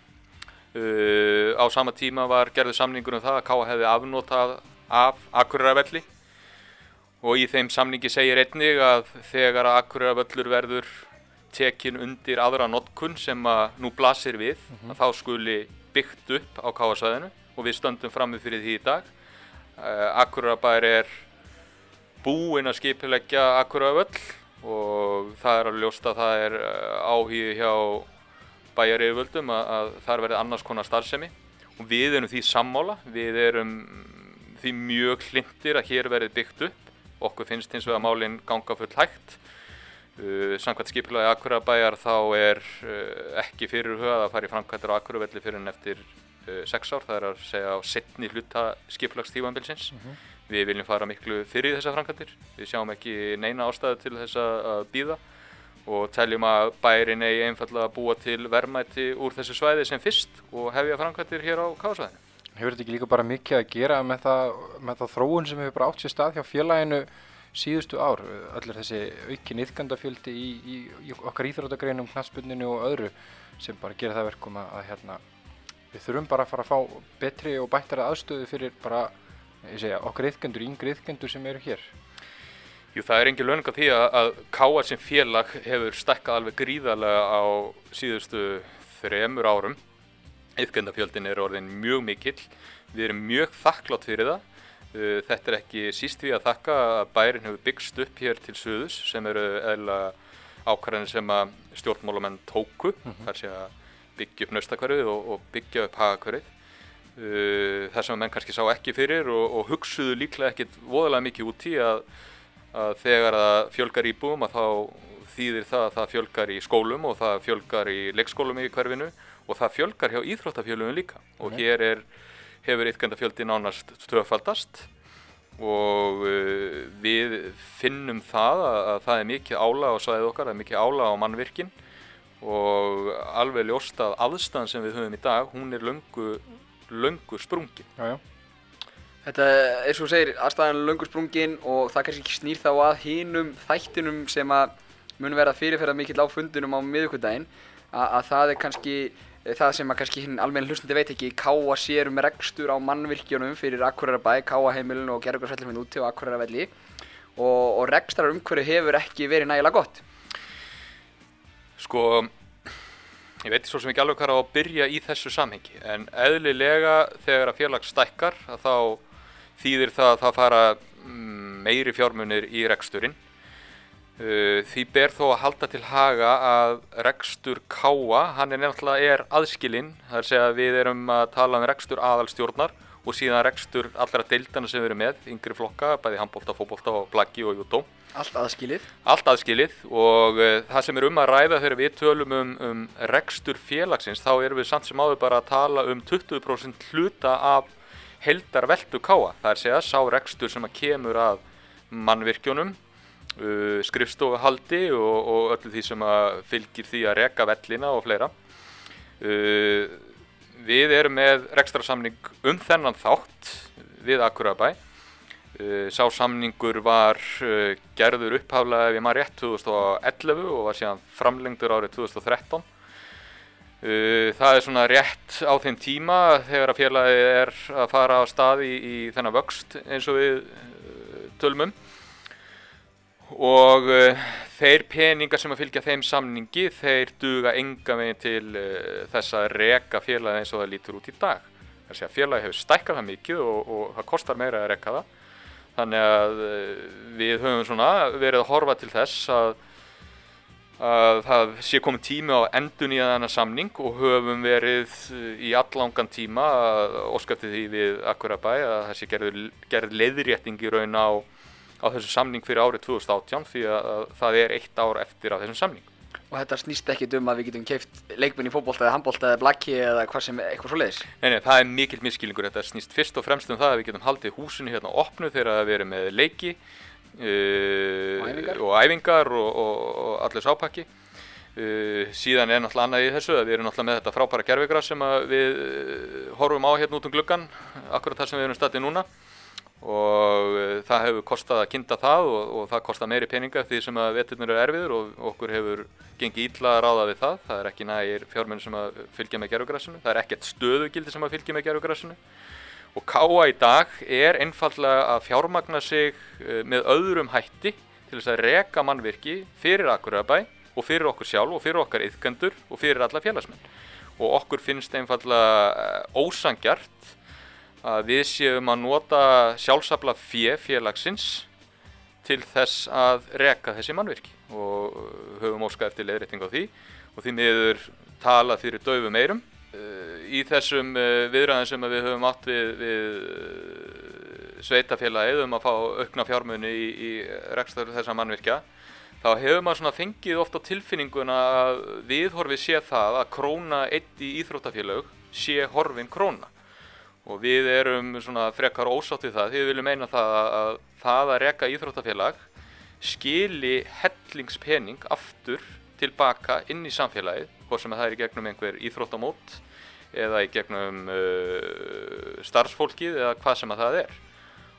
Uh, á sama tíma var gerðu samningur um það að káa hefði afnotað af Akureyravölli og í þeim samningi segir einnig að þegar að Akureyravöllur verður tekin undir aðra notkun sem að nú blasir við að þá skuli byggt upp á káasæðinu og við stöndum frammi fyrir því í dag. Uh, Akureyrarbær er búinn að skipileggja Akuraföll og það er að ljósta að það er uh, áhugi hjá bæjaryföldum að, að þar verði annars konar starfsemi. Og við erum því sammála, við erum því mjög hlindir að hér verði byggt upp. Okkur finnst hins vegar málinn ganga full hægt. Uh, samkvæmt skipilagi Akurabæjar þá er uh, ekki fyrirhugað að fara í framkvæmdur á Akuravelli fyrir en eftir uh, sex ár, það er að segja á setni hluta skipilagstífambilsins við viljum fara miklu fyrir þessar framkvæmdir við sjáum ekki neina ástæðu til þess að býða og teljum að bærin eigi einfallega að búa til verðmæti úr þessu svæði sem fyrst og hefja framkvæmdir hér á káðsvæðinu. Hefur þetta ekki líka bara mikið að gera með það, með það þróun sem hefur bara átt sér stað hjá félaginu síðustu ár? Allir þessi aukin yðgandafjöldi í, í, í okkar íþróttagreinum, knassbundinu og öðru sem bara gera það verkum að, að hérna, við þurfum bara að fara að fá betri og bættara aðstöðu fyrir bara, ég segja, okkar yðgandur, yngri yðgandur sem eru hér. Jú, það er engin lögning á því að, að Káar sem félag hefur stækkað alveg gríðarlega á síðustu þremur árum. Yðgjendafjöldin er orðin mjög mikill. Við erum mjög þakklátt fyrir það. Uh, Þetta er ekki síst við að þakka að bærin hefur byggst upp hér til suðus sem eru eðla ákvarðanir sem að stjórnmálamenn tóku. Það er sé að byggja upp naustakverfið og, og byggja upp hagakverfið. Uh, Það sem menn kannski sá ekki fyrir og, og hugsuðu líklega ekkit voðalega mikið út í að að þegar það fjölgar íbúum að þá þýðir það að það fjölgar í skólum og það fjölgar í leikskólum í hverfinu og það fjölgar hjá íþróttafjölunum líka. Og hér er, hefur ytkendafjöldi nánast tvöfaldast og uh, við finnum það að, að það er mikið ála á svæðið okkar, það er mikið ála á mannvirkin og alveg ljóst að aðstæðan sem við höfum í dag, hún er löngu, löngu sprungin. Já, já. Þetta er svo þú segir aðstæðan löngur sprungin og það kannski snýr þá að hinum þættinum sem að mun verða fyrirferða mikill á fundunum á miðvikudaginn að, að það er kannski eh, það sem að kannski hinn almenn hlustandi veit ekki káa sér um rekstur á mannvirkjunum fyrir Akureyra káa heimilin og gerðugarsvellin minn úti á Akureyra velli og, og rekstrar umhverju hefur ekki verið nægilega gott Sko, ég veit svo sem ekki alveg hvað er á að byrja í þessu samhengi en eðlilega þegar að félag stækkar að þá þýðir það að það fara mm, meiri fjármunir í reksturinn. Uh, Því ber þó að halda til haga að rekstur káa, hann er nefnilega er aðskilinn, það er að segja að við erum að tala um rekstur aðalstjórnar og síðan rekstur allra deildana sem við erum með, yngri flokka, bæði handbólta, fótbólta og blaggi og jútó. allt aðskilið Allt aðskilið og uh, það sem er um að ræða þegar við tölum um, um rekstur félagsins, þá erum við samt sem áður bara að tala um 20% hluta af heldar veldu káa. Það er að segja sá rekstur sem að kemur að mannvirkjunum, uh, skrifstofuhaldi og, og öllu því sem að fylgir því að reka vellina og fleira. Uh, við erum með rekstrarsamning um þennan þátt við Akurabæ. Uh, sá samningur var uh, gerður upphaflega ég maður rétt 2011 og var síðan framlengdur árið 2013. Uh, það er svona rétt á þeim tíma þegar að félagi er að fara á stað í, þennan vöxt eins og við tölum um og uh, þeir peningar sem að fylgja þeim samningi þeir duga enga veginn til uh, þess að reka félagi eins og það lítur út í dag. Er að félagi hefur stækkað það mikið og, og það kostar meira að reka það. Þannig að uh, við höfum svona verið að horfa til þess að að það sé komið tími á endun í þennan samning og höfum verið í allangan tíma að óskapti því við Akurabæ að það sé gerð leiðrétting í raun á, á þessu samning fyrir árið 2018 því að, að það er eitt ár eftir af þessum samning. og þetta snýst ekkit um að við getum keift leikminn í fótbolta eða handbolta eða blakki eða hvað sem, eitthvað svo leiðis Nei, nei, það er mikill miskilningur. Þetta snýst fyrst og fremst um það að við getum haldið húsinu hérna opnu þegar við erum með leiki uh, Og æfingar. og, og, og, allir sápakki. Uh, síðan er náttúrulega annað í þessu að við erum náttúrulega með þetta frábæra gerfigra sem við uh, horfum á hérna út um gluggan, akkurat þar sem við erum statið núna og uh, það hefur kostað að kynna það og, og það kostar meiri peninga því sem að veturnir eru erfiður og okkur hefur gengið ítla að ráða við það. Það er ekki nægir fjármenn sem að fylgja með gerfugrassinu, það er ekkert stöðugildi sem að fylgja með gerfugrassinu og Káa í dag er einfallega að fjármagna sig uh, með öðrum hætti til þess að reka mannvirki fyrir Akureyrabæ og fyrir okkur sjálf og fyrir okkar yðkendur og fyrir alla félagsmenn. Og okkur finnst einfallega uh, ósangjart að við séum að nota sjálfsafla fjö félagsins til þess að reka þessi mannvirki. Og uh, höfum óskað eftir leiðrétting á því. Og því miður talað fyrir döfum eirum. Uh, Í þessum uh, viðræðum sem við höfum átt við, við sveitafélagið um að fá aukna fjármuni í, í rekstur þessa mannvirkja þá hefur maður svona fengið oft á tilfinninguna að viðhorfið sé það að króna eitt í íþróttafélög sé horfin króna og við erum svona frekar ósátt við það. Því við viljum meina það að, að það að reka íþróttafélag skili hellingspening aftur tilbaka inn í samfélagið hvort sem það er í gegnum einhver íþróttamót eða í gegnum uh, starfsfólkið eða hvað sem að það er.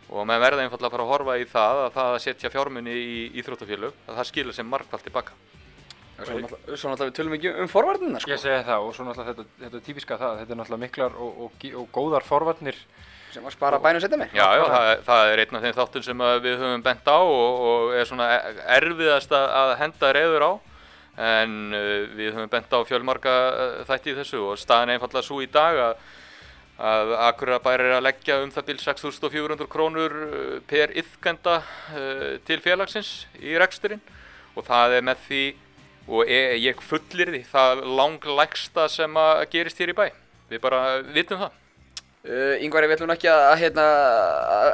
Og maður verða einfallega að fara að horfa í það að það að setja fjármunni í íþróttafélög að það skilur sem markvælt tilbaka Svo náttúrulega við tölum ekki um forvarnina sko, Ég segi það og svo náttúrulega þetta, þetta er típiska það, þetta er náttúrulega miklar og, og, og góðar forvarnir. Sem að spara bænum setja mig. Já, já, það, er- það er einn af þeim þáttum sem að við höfum bent á og, og er svona e- erfiðast að- að henda reyður á. En uh, við höfum bent á fjölmarga uh, þætti í þessu og staðan er einfallega svo í dag að að Akureyrarbær er að leggja um það bil 6.400 krónur uh, per yðkenda uh, til félagsins í reksturinn. Og það er með því og e- ég fullir því það langlægsta sem að gerist hér í bæ. Við bara vitum það. Uh, Yngvar, við ætlum ekki að, hérna,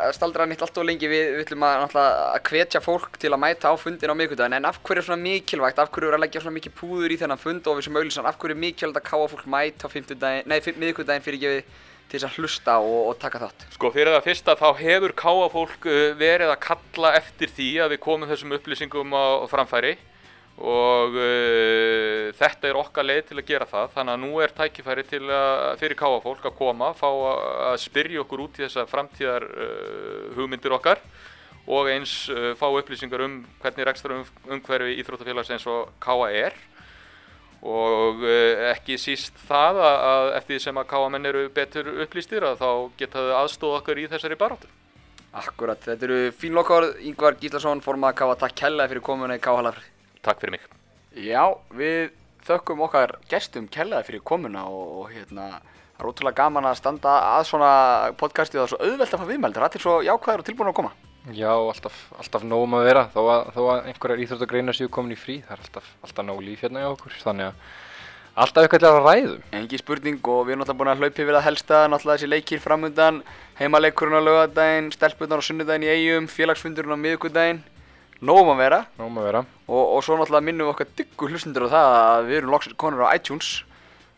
að staldra nýtt allt og lengi, við, við ætlum að, að hvetja fólk til að mæta á fundin á miðvikudaginn, en af hverju er svona mikilvægt, af hverju er að leggja svona mikið púður í þennan fund og við sem auðlýsan, af hverju er mikilvægt að káa fólk mæta á miðvikudaginn fyrir gefið til þess að hlusta og, og taka þátt? Sko fyrir það fyrsta þá hefur káa fólk uh, verið að kalla eftir því að við komum þessum upplýsingum á framfæri og uh, þetta er okkar leið til að gera það þannig að nú er tækifæri til að, fyrir káa fólk að koma, fá að, að spyrja okkur út í þessa framtíðar uh, hugmyndir okkar og eins uh, fá upplýsingar um hvernig rekstur um, umhverfi íþróttafélags eins og káa er og uh, ekki síst það að, að eftir því sem að káamenn eru betur upplýstir að þá geta þau aðstóð okkur í þessari baráttu. Akkurat, þetta eru fín lokaorð, Yngvar Gíslason, formað Káa, takk kærlega fyrir komuna í Káa Halafrið. Takk fyrir mig. Já, við þökkum okkar gestum kærlega fyrir komuna og, og hérna, það er ótrúlega gaman að standa að svona podcasti og það er svo auðvelt að fá viðmældur, allir svo jákvæður og tilbúin að koma. Já, alltaf, alltaf nóg um að vera. Þó að, þó að einhverjar íþróttagreinar séu komin í frí það er alltaf, alltaf nóg líf hérna hjá okkur. Þannig að alltaf eitthvað til að ræðum. Engi spurning og við erum náttúrulega búin að hlaupa yfir það helsta, náttúrulega þessi leikir framundan, heimaleikurinn á laugardaginn, stelpundan á sunnudaginn í eigum, félagsfundurinn á miðvikudaginn, nógum að vera. Nóg um að vera. Og, og svo náttúrulega minnum við okkar dyggu hlustundur á það að við erum loksins konur á iTunes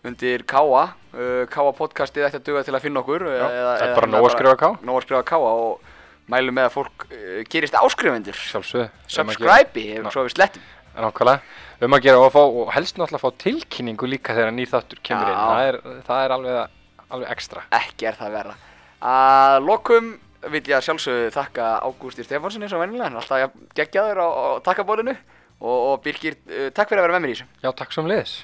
undir Káa, uh, Káa podcastið ætti að duga til að finna okkur. Já, það er bara nóg að skrifa Ká. Nóg að skrifa Káa og mælum með að fólk uh, gerist áskrifendur, sjálfsögðu. Um að gera- subscribe ef svo við slettum. nákvæmlega. Um að gera og, fá, og helst náttúrulega fá tilkynningu líka þegar nýr þáttur kemur inn. Já. það er, það er alveg, alveg ekstra. Ekki er það verra. Að lokum vil ég að sjálfsögðu þakka Ágústi Stefánssoni og vennilega, hann er alltaf jafn geggjaður á, á takkabólinu og, og Birgir, uh, takk fyrir að vera með mér í þessu. Já takk sem liðis